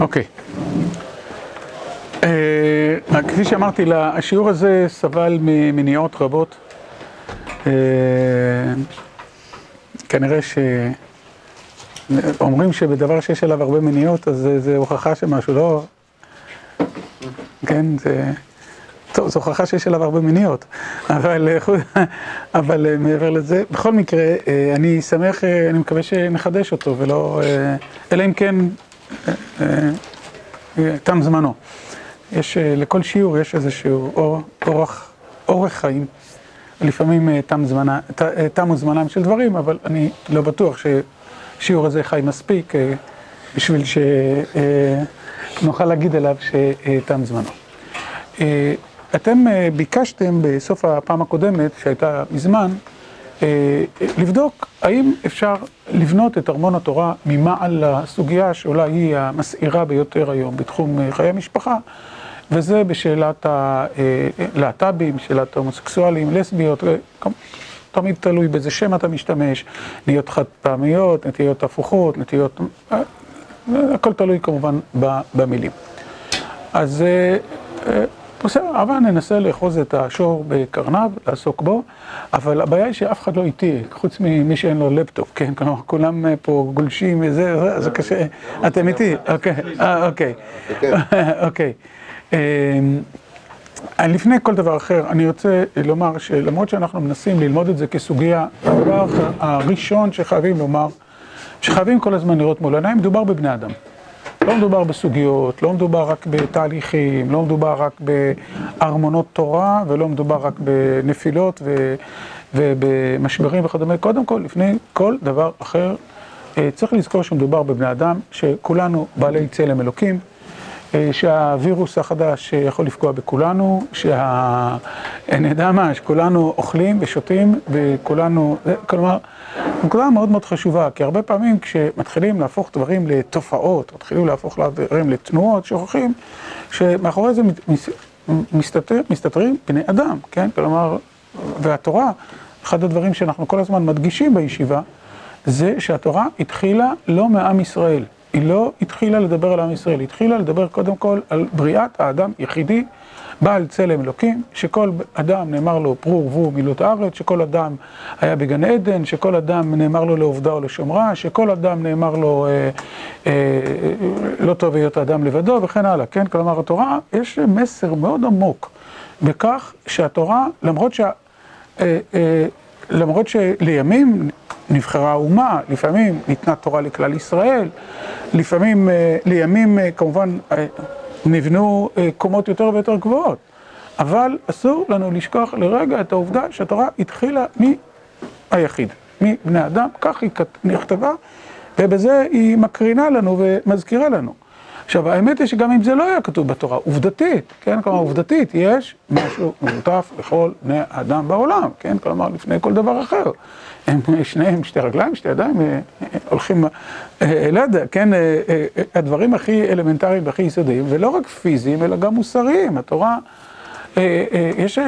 אוקיי. כפי שאמרתי, השיעור הזה סבל ממניעות רבות. כנראה שאומרים שבדבר שיש עליו הרבה מניעות, אז זה הוכחה שמשהו לא... כן, זה... טוב, זו הוכחה שיש עליו הרבה מניעות, אבל מעבר לזה, בכל מקרה, אני שמח, אני מקווה שנחדש אותו, ולא... אלא אם כן, תם זמנו. יש, לכל שיעור יש איזשהו אורח חיים, לפעמים תמו זמנם של דברים, אבל אני לא בטוח ששיעור הזה חי מספיק בשביל שנוכל להגיד עליו שתם זמנו. אתם ביקשתם בסוף הפעם הקודמת, שהייתה מזמן, לבדוק האם אפשר לבנות את ארמון התורה ממעל לסוגיה שאולי היא המסעירה ביותר היום בתחום חיי המשפחה, וזה בשאלת הלהט"בים, שאלת ההומוסקסואלים, לסביות, תמיד תלוי באיזה שם אתה משתמש, נטיות חד פעמיות, נטיות הפוכות, נטיות... הכל תלוי כמובן במילים. אז בסדר, אבל ננסה לאחוז את השור בקרניו, לעסוק בו, אבל הבעיה היא שאף אחד לא איתי, חוץ ממי שאין לו לפטופ, כן? כלומר, כולם פה גולשים וזה, זה קשה. אתם איתי? אוקיי, אוקיי. אוקיי. לפני כל דבר אחר, אני רוצה לומר שלמרות שאנחנו מנסים ללמוד את זה כסוגיה, הדבר הראשון שחייבים לומר, שחייבים כל הזמן לראות מול עיניים, מדובר בבני אדם. לא מדובר בסוגיות, לא מדובר רק בתהליכים, לא מדובר רק בארמונות תורה, ולא מדובר רק בנפילות ובמשברים וכדומה. קודם כל, לפני כל דבר אחר, צריך לזכור שמדובר בבני אדם, שכולנו בעלי צלם אלוקים, שהווירוס החדש יכול לפגוע בכולנו, שה... אני יודע מה, שכולנו אוכלים ושותים וכולנו... כלומר, נקודה מאוד מאוד חשובה, כי הרבה פעמים כשמתחילים להפוך דברים לתופעות, מתחילים להפוך דברים לתנועות, שוכחים שמאחורי זה מסתתר, מסתתרים בני אדם, כן? כלומר, והתורה, אחד הדברים שאנחנו כל הזמן מדגישים בישיבה, זה שהתורה התחילה לא מעם ישראל. היא לא התחילה לדבר על עם ישראל, היא התחילה לדבר קודם כל על בריאת האדם יחידי, בעל צלם אלוקים, שכל אדם נאמר לו פרו ורבו מילות הארץ, שכל אדם היה בגן עדן, שכל אדם נאמר לו לעובדה או לשומרה, שכל אדם נאמר לו אה, אה, לא טוב היות האדם לבדו וכן הלאה, כן? כלומר התורה, יש מסר מאוד עמוק בכך שהתורה, למרות שה... אה, אה, למרות שלימים נבחרה האומה, לפעמים ניתנה תורה לכלל ישראל, לפעמים, לימים כמובן נבנו קומות יותר ויותר גבוהות, אבל אסור לנו לשכוח לרגע את העובדה שהתורה התחילה מהיחיד, מבני אדם, כך היא נכתבה, ובזה היא מקרינה לנו ומזכירה לנו. עכשיו, האמת היא שגם אם זה לא היה כתוב בתורה, עובדתית, כן? כלומר, עובדתית, יש משהו משותף לכל בני האדם בעולם, כן? כלומר, לפני כל דבר אחר. הם שניהם, שתי רגליים, שתי ידיים, הולכים, לא יודע, כן? הדברים הכי אלמנטריים והכי יסודיים, ולא רק פיזיים, אלא גם מוסריים. התורה, יש...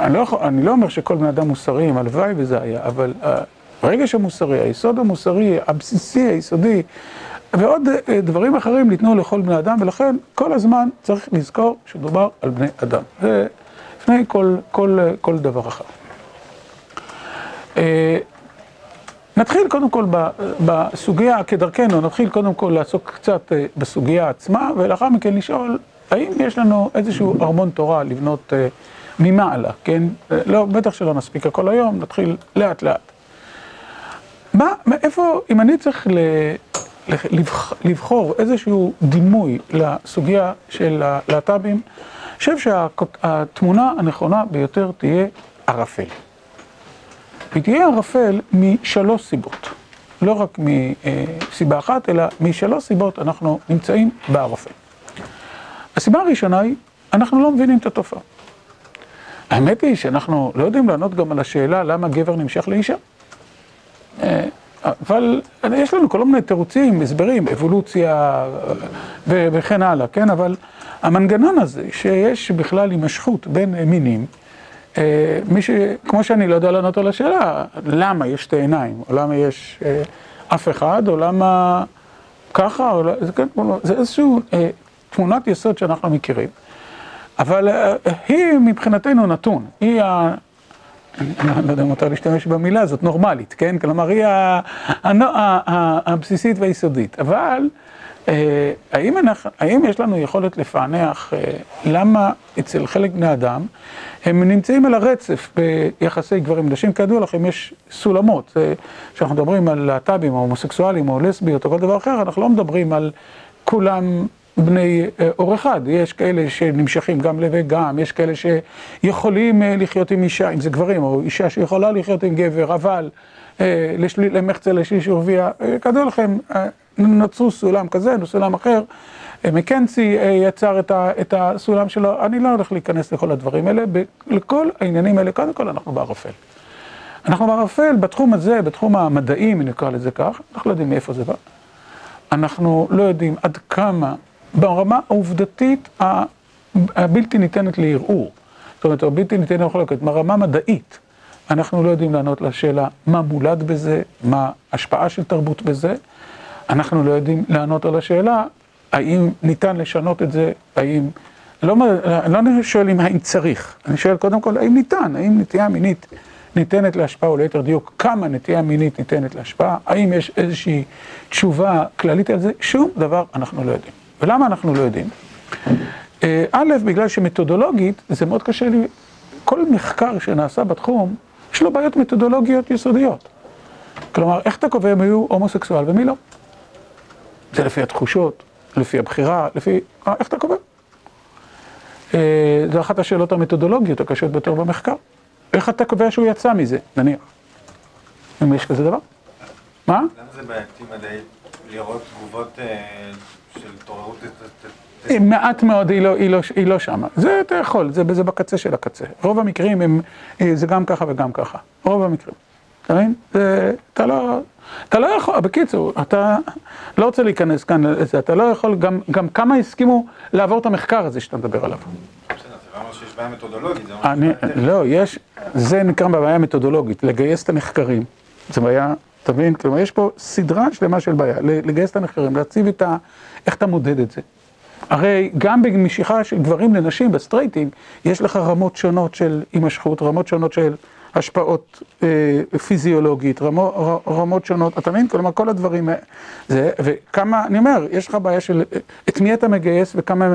אני לא, אני לא אומר שכל בני אדם מוסריים, הלוואי וזה היה, אבל הרגש המוסרי, היסוד המוסרי, הבסיסי, היסודי, ועוד דברים אחרים ניתנו לכל בני אדם, ולכן כל הזמן צריך לזכור שדובר על בני אדם. זה לפני כל, כל, כל דבר אחר. נתחיל קודם כל בסוגיה כדרכנו, נתחיל קודם כל לעסוק קצת בסוגיה עצמה, ולאחר מכן לשאול האם יש לנו איזשהו ארמון תורה לבנות ממעלה, כן? לא, בטח שלא נספיק הכל היום, נתחיל לאט לאט. מה, מאיפה, אם אני צריך ל... לבחור איזשהו דימוי לסוגיה של הלהט"בים, אני חושב שהתמונה הנכונה ביותר תהיה ערפל. היא תהיה ערפל משלוש סיבות, לא רק מסיבה אחת, אלא משלוש סיבות אנחנו נמצאים בערפל. הסיבה הראשונה היא, אנחנו לא מבינים את התופעה. האמת היא שאנחנו לא יודעים לענות גם על השאלה למה גבר נמשך לאישה. אבל יש לנו כל מיני תירוצים, הסברים, אבולוציה וכן הלאה, כן? אבל המנגנון הזה שיש בכלל הימשכות בין מינים, מי ש... כמו שאני לא יודע לענות על השאלה, למה יש שתי עיניים, או למה יש אף אחד, או למה ככה, זה איזשהו תמונת יסוד שאנחנו מכירים, אבל היא מבחינתנו נתון, היא ה... אני לא יודע אם מותר להשתמש במילה הזאת, נורמלית, כן? כלומר, היא הבסיסית והיסודית. אבל האם, אנחנו, האם יש לנו יכולת לפענח למה אצל חלק בני אדם הם נמצאים על הרצף ביחסי גברים ונשים? כידוע לכם, יש סולמות. כשאנחנו מדברים על להט"בים או הומוסקסואלים או לסביות או כל דבר אחר, אנחנו לא מדברים על כולם בני אור אחד. יש כאלה שנמשכים גם לוגם, יש כאלה שיכולים לחיות עם אישה, אם זה גברים, או אישה שיכולה לחיות עם גבר, אבל למחצה לשליש ורביע, כידוע לכם, נוצרו סולם כזה, סולם אחר. מקנצי יצר את הסולם שלו, אני לא הולך להיכנס לכל הדברים האלה, לכל העניינים האלה, קודם כל אנחנו בערפל. אנחנו בערפל בתחום הזה, בתחום המדעי, אם נקרא לזה כך, אנחנו לא יודעים מאיפה זה בא. אנחנו לא יודעים עד כמה, ברמה העובדתית הבלתי ניתנת לערעור, זאת אומרת, הבלתי ניתנת לחלוקת, ברמה מדעית, אנחנו לא יודעים לענות לשאלה מה מולד בזה, מה ההשפעה של תרבות בזה, אנחנו לא יודעים לענות על השאלה האם ניתן לשנות את זה, האם... לא, לא שואל אם האם צריך, אני שואל קודם כל האם ניתן, האם נטייה מינית ניתנת להשפעה, או ליתר דיוק, כמה נטייה מינית ניתנת להשפעה, האם יש איזושהי תשובה כללית על זה, שום דבר אנחנו לא יודעים. ולמה אנחנו לא יודעים? א', בגלל שמתודולוגית זה מאוד קשה לי, כל מחקר שנעשה בתחום, יש לו בעיות מתודולוגיות יסודיות. כלומר, איך אתה קובע מי הוא הומוסקסואל ומי לא? זה לפי התחושות, לפי הבחירה, לפי... איך אתה קובע? זו אחת השאלות המתודולוגיות הקשות ביותר במחקר. איך אתה קובע שהוא יצא מזה, נניח? אם יש כזה דבר? מה? למה זה בעייתי מדעית לראות תגובות של התעוררות? מעט מאוד, היא לא שמה. זה אתה יכול, זה בקצה של הקצה. רוב המקרים הם, זה גם ככה וגם ככה. רוב המקרים. אתה מבין? אתה לא... אתה לא יכול, בקיצור, אתה לא רוצה להיכנס כאן לזה, אתה לא יכול, גם כמה הסכימו לעבור את המחקר הזה שאתה מדבר עליו. בסדר, זה לא אומר שיש בעיה מתודולוגית, זה אומר שיש לא, יש, זה נקרא בעיה מתודולוגית, לגייס את הנחקרים. זה בעיה, אתה מבין? כלומר, יש פה סדרה שלמה של בעיה, לגייס את הנחקרים, להציב את ה... איך אתה מודד את זה. הרי גם במשיכה של גברים לנשים ב straighting, יש לך רמות שונות של הימשכות, רמות שונות של... השפעות פיזיולוגית, רמות שונות, אתה מבין? כלומר, כל הדברים האלה, וכמה, אני אומר, יש לך בעיה של את מי אתה מגייס וכמה,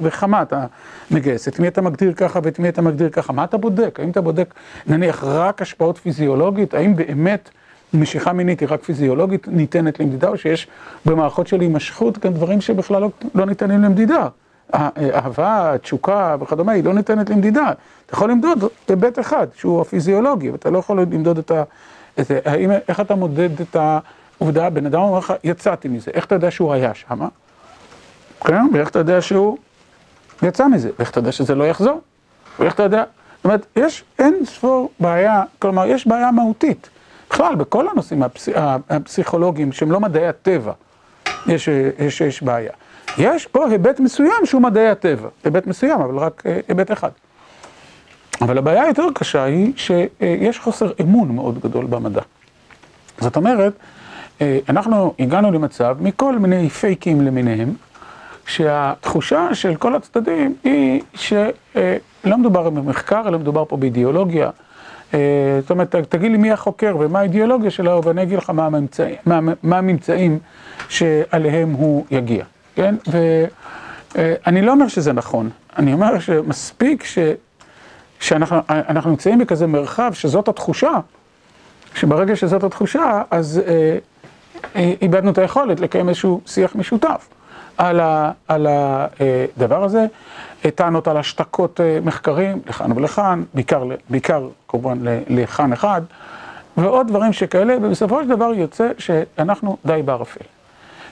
וכמה אתה מגייס, את מי אתה מגדיר ככה ואת מי אתה מגדיר ככה, מה אתה בודק? האם אתה בודק, נניח, רק השפעות פיזיולוגית? האם באמת משיכה מינית היא רק פיזיולוגית ניתנת למדידה, או שיש במערכות של הימשכות כאן דברים שבכלל לא ניתנים למדידה? אהבה, תשוקה וכדומה, היא לא ניתנת למדידה. אתה יכול למדוד היבט אחד, שהוא הפיזיולוגי, ואתה לא יכול למדוד את ה... האם, איך אתה מודד את העובדה, בן אדם אומר לך, יצאתי מזה, איך אתה יודע שהוא היה שם? כן, ואיך אתה יודע שהוא יצא מזה, ואיך אתה יודע שזה לא יחזור? ואיך אתה יודע... זאת אומרת, יש אין ספור בעיה, כלומר, יש בעיה מהותית. בכלל, בכל הנושאים הפסיכולוגיים שהם לא מדעי הטבע, יש, יש, יש בעיה. יש פה היבט מסוים שהוא מדעי הטבע, היבט מסוים, אבל רק היבט אחד. אבל הבעיה היותר קשה היא שיש חוסר אמון מאוד גדול במדע. זאת אומרת, אנחנו הגענו למצב מכל מיני פייקים למיניהם, שהתחושה של כל הצדדים היא שלא מדובר במחקר, אלא מדובר פה באידיאולוגיה. זאת אומרת, תגיד לי מי החוקר ומה האידיאולוגיה שלו, ואני אגיד לך מה הממצאים שעליהם הוא יגיע. כן? ואני לא אומר שזה נכון, אני אומר שמספיק שאנחנו נמצאים בכזה מרחב שזאת התחושה, שברגע שזאת התחושה, אז איבדנו את היכולת לקיים איזשהו שיח משותף על הדבר הזה, טענות על השתקות מחקרים לכאן ולכאן, בעיקר כמובן לכאן אחד, ועוד דברים שכאלה, ובסופו של דבר יוצא שאנחנו די בערפל.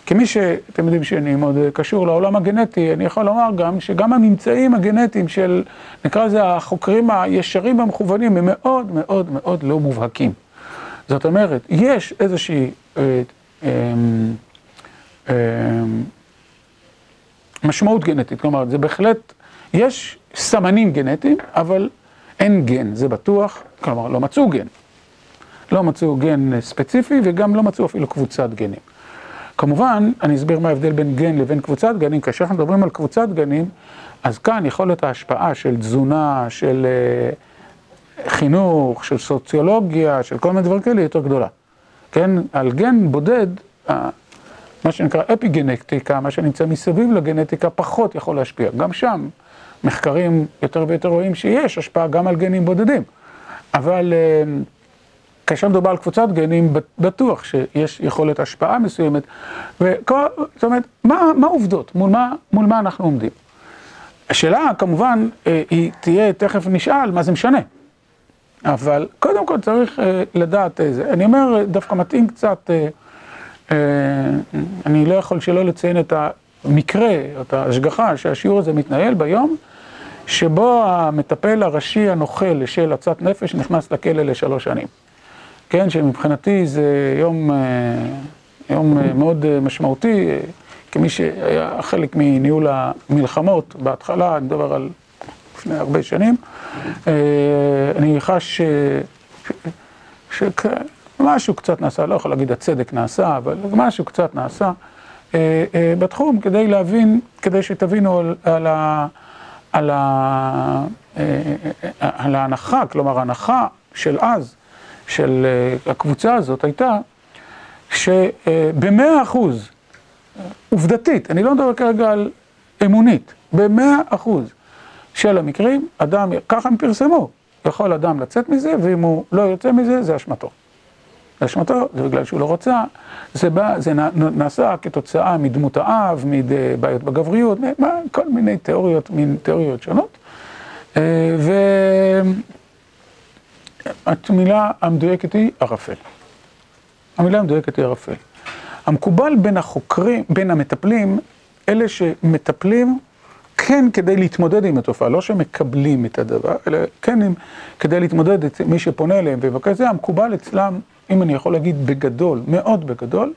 כמי שאתם יודעים שאני מאוד קשור לעולם הגנטי, אני יכול לומר גם שגם הממצאים הגנטיים של, נקרא לזה, החוקרים הישרים והמכוונים, הם מאוד מאוד מאוד לא מובהקים. זאת אומרת, יש איזושהי אה, אה, אה, משמעות גנטית, כלומר, זה בהחלט, יש סמנים גנטיים, אבל אין גן, זה בטוח, כלומר, לא מצאו גן. לא מצאו גן ספציפי וגם לא מצאו אפילו קבוצת גנים. כמובן, אני אסביר מה ההבדל בין גן לבין קבוצת גנים, כאשר אנחנו מדברים על קבוצת גנים, אז כאן יכולת ההשפעה של תזונה, של חינוך, של סוציולוגיה, של כל מיני דברים כאלה, היא יותר גדולה. כן, על גן בודד, מה שנקרא אפיגנטיקה, מה שנמצא מסביב לגנטיקה, פחות יכול להשפיע. גם שם, מחקרים יותר ויותר רואים שיש השפעה גם על גנים בודדים. אבל כאשר מדובר על קבוצת גנים, בטוח שיש יכולת השפעה מסוימת. וכל, זאת אומרת, מה העובדות? מול מה, מול מה אנחנו עומדים? השאלה, כמובן, היא תהיה, תכף נשאל, מה זה משנה. אבל קודם כל צריך לדעת איזה, אני אומר, דווקא מתאים קצת, אני לא יכול שלא לציין את המקרה, את ההשגחה שהשיעור הזה מתנהל ביום, שבו המטפל הראשי הנוכל של הצעת נפש נכנס לכלא לשלוש שנים. כן, שמבחינתי זה יום, יום מאוד משמעותי, כמי שהיה חלק מניהול המלחמות בהתחלה, אני מדבר על לפני הרבה שנים, אני חש שמשהו קצת נעשה, לא יכול להגיד הצדק נעשה, אבל משהו קצת נעשה בתחום כדי להבין, כדי שתבינו על ה... על ההנחה, כלומר ההנחה של אז, של הקבוצה הזאת הייתה שבמאה אחוז, עובדתית, אני לא מדבר כרגע על אמונית, במאה אחוז של המקרים, אדם, ככה הם פרסמו, יכול אדם לצאת מזה, ואם הוא לא יוצא מזה, זה אשמתו. זה אשמתו, זה בגלל שהוא לא רוצה, זה, בא, זה נעשה כתוצאה מדמות האב, מבעיות בגבריות, כל מיני תיאוריות, מין תיאוריות שונות. והמילה המדויקת היא ערפל. המילה המדויקת היא ערפל. המקובל בין החוקרים, בין המטפלים, אלה שמטפלים כן כדי להתמודד עם התופעה, לא שמקבלים את הדבר, אלא כן כדי להתמודד את מי שפונה אליהם ויבקש זה, המקובל אצלם, אם אני יכול להגיד בגדול, מאוד בגדול,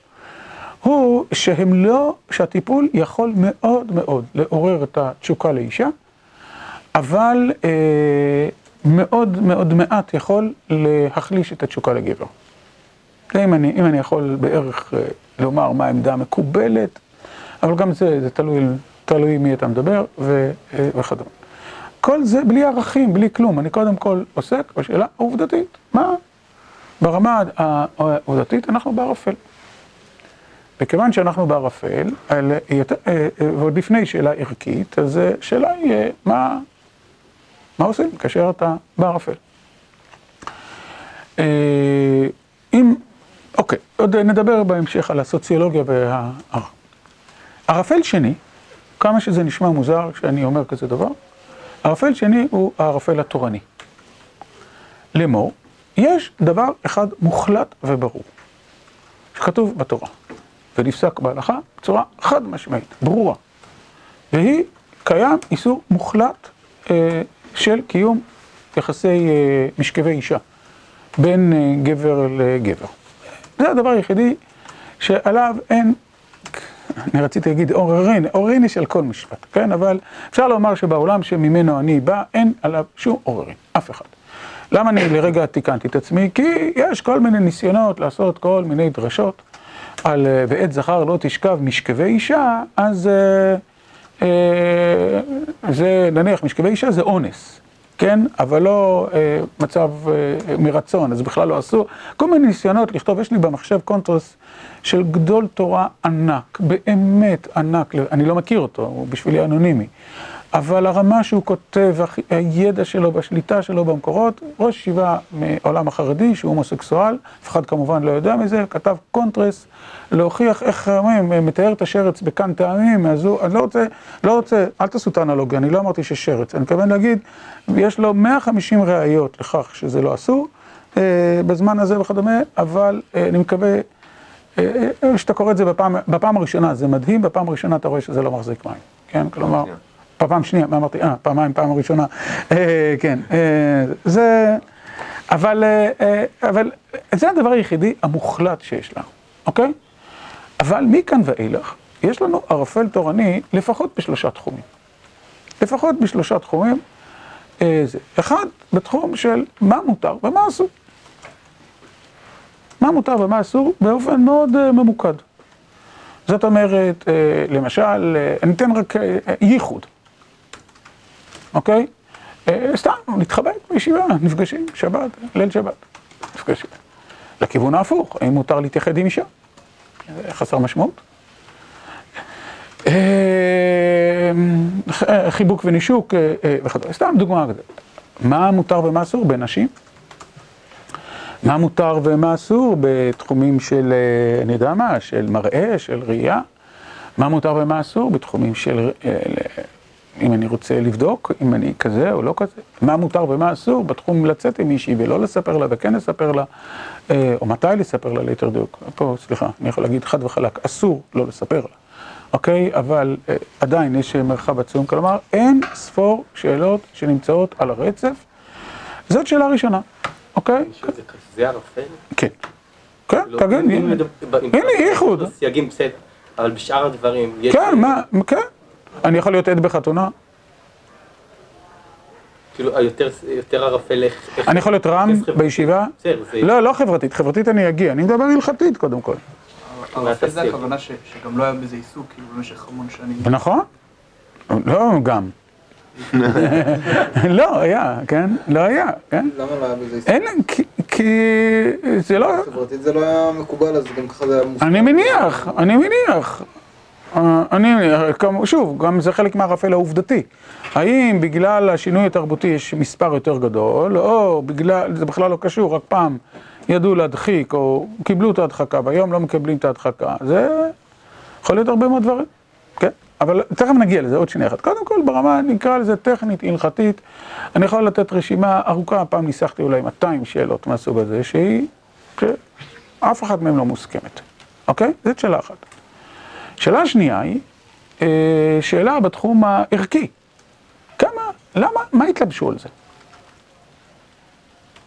הוא שהם לא, שהטיפול יכול מאוד מאוד לעורר את התשוקה לאישה, אבל אה, מאוד מאוד מעט יכול להחליש את התשוקה לגבר. זה אם אני, אם אני יכול בערך אה, לומר מה העמדה המקובלת, אבל גם זה, זה תלוי, תלוי מי אתה מדבר ו, אה, וכדומה. כל זה בלי ערכים, בלי כלום. אני קודם כל עוסק בשאלה העובדתית. מה? ברמה העובדתית אנחנו בערפל. וכיוון שאנחנו בערפל, ועוד לפני שאלה ערכית, אז שאלה היא, מה, מה עושים כאשר אתה בערפל? אם, אוקיי, עוד נדבר בהמשך על הסוציולוגיה וה... ערפל שני, כמה שזה נשמע מוזר כשאני אומר כזה דבר, ערפל שני הוא הערפל התורני. לאמור, יש דבר אחד מוחלט וברור, שכתוב בתורה, ונפסק בהלכה בצורה חד משמעית, ברורה, והיא, קיים איסור מוחלט אה, של קיום יחסי אה, משכבי אישה בין אה, גבר לגבר. זה הדבר היחידי שעליו אין, אני רציתי להגיד עוררין, עוררין יש על כל משפט, כן? אבל אפשר לומר שבעולם שממנו אני בא, אין עליו שום עוררין, אף אחד. למה אני לרגע תיקנתי את עצמי? כי יש כל מיני ניסיונות לעשות כל מיני דרשות על בעת זכר לא תשכב משכבי אישה, אז זה, נניח, משכבי אישה זה אונס, כן? אבל לא מצב מרצון, אז בכלל לא אסור. כל מיני ניסיונות לכתוב, יש לי במחשב קונטרס של גדול תורה ענק, באמת ענק, אני לא מכיר אותו, הוא בשבילי אנונימי. אבל הרמה שהוא כותב, הידע שלו והשליטה שלו במקורות, ראש ישיבה מעולם החרדי שהוא הומוסקסואל, אף אחד כמובן לא יודע מזה, כתב קונטרס להוכיח איך אומרים, מתאר את השרץ בכאן טעמים, אז הוא, אני לא רוצה, לא רוצה, אל תעשו את האנלוגיה, אני לא אמרתי ששרץ, אני מתכוון להגיד, יש לו 150 ראיות לכך שזה לא אסור, בזמן הזה וכדומה, אבל אני מקווה שאתה קורא את זה בפעם, בפעם הראשונה, זה מדהים, בפעם הראשונה אתה רואה שזה לא מחזיק מים, כן, כלומר... פעם שנייה, מה אמרתי? אה, פעמיים, פעם ראשונה. כן, זה... אבל, אבל זה הדבר היחידי המוחלט שיש לנו, אוקיי? אבל מכאן ואילך, יש לנו ערפל תורני לפחות בשלושה תחומים. לפחות בשלושה תחומים. זה. אחד, בתחום של מה מותר ומה אסור. מה מותר ומה אסור באופן מאוד ממוקד. זאת אומרת, למשל, אני אתן רק ייחוד, אוקיי? סתם, נתחבק בישיבה, נפגשים, שבת, ליל שבת, נפגשים. לכיוון ההפוך, האם מותר להתייחד עם אישה? חסר משמעות. חיבוק ונישוק וכדומה, סתם דוגמה כזאת. מה מותר ומה אסור בנשים? מה מותר ומה אסור בתחומים של, אני יודע מה, של מראה, של ראייה? מה מותר ומה אסור בתחומים של, אם אני רוצה לבדוק, אם אני כזה או לא כזה? מה מותר ומה אסור בתחום לצאת עם מישהי ולא לספר לה וכן לספר לה, או מתי לספר לה ליתר דיוק? פה, סליחה, אני יכול להגיד חד וחלק, אסור לא לספר לה. אוקיי? אבל עדיין יש מרחב עצום, כלומר אין ספור שאלות שנמצאות על הרצף. זאת שאלה ראשונה, אוקיי? זה ערפל? כן. כן, תגיד, הנה ייחוד. סייגים בסדר, אבל בשאר הדברים יש... כן, מה, כן. אני יכול להיות עד בחתונה. כאילו, יותר ערפל איך... אני יכול להיות רם בישיבה? לא, לא חברתית, חברתית אני אגיע, אני מדבר הלכתית קודם כל. ערפל זה הכוונה שגם לא היה בזה עיסוק, כאילו, במשך המון שנים. נכון. לא גם. לא היה, כן? לא היה, כן? למה לא היה בזה עיסוק? אין, כי זה לא... חברתית זה לא היה מקובל, אז גם ככה זה היה מופקד. אני מניח, אני מניח. אני שוב, גם זה חלק מהערפל העובדתי. האם בגלל השינוי התרבותי יש מספר יותר גדול, או בגלל, זה בכלל לא קשור, רק פעם ידעו להדחיק, או קיבלו את ההדחקה, והיום לא מקבלים את ההדחקה. זה יכול להיות הרבה מאוד דברים, כן? אבל תכף נגיע לזה, עוד שנייה אחת. קודם כל, ברמה, נקרא לזה טכנית, הלכתית. אני יכול לתת רשימה ארוכה, פעם ניסחתי אולי 200 שאלות מהסוג הזה, שהיא, שאף אחת מהן לא מוסכמת, אוקיי? זאת שאלה אחת. שאלה שנייה היא, שאלה בתחום הערכי. כמה, למה, מה התלבשו על זה?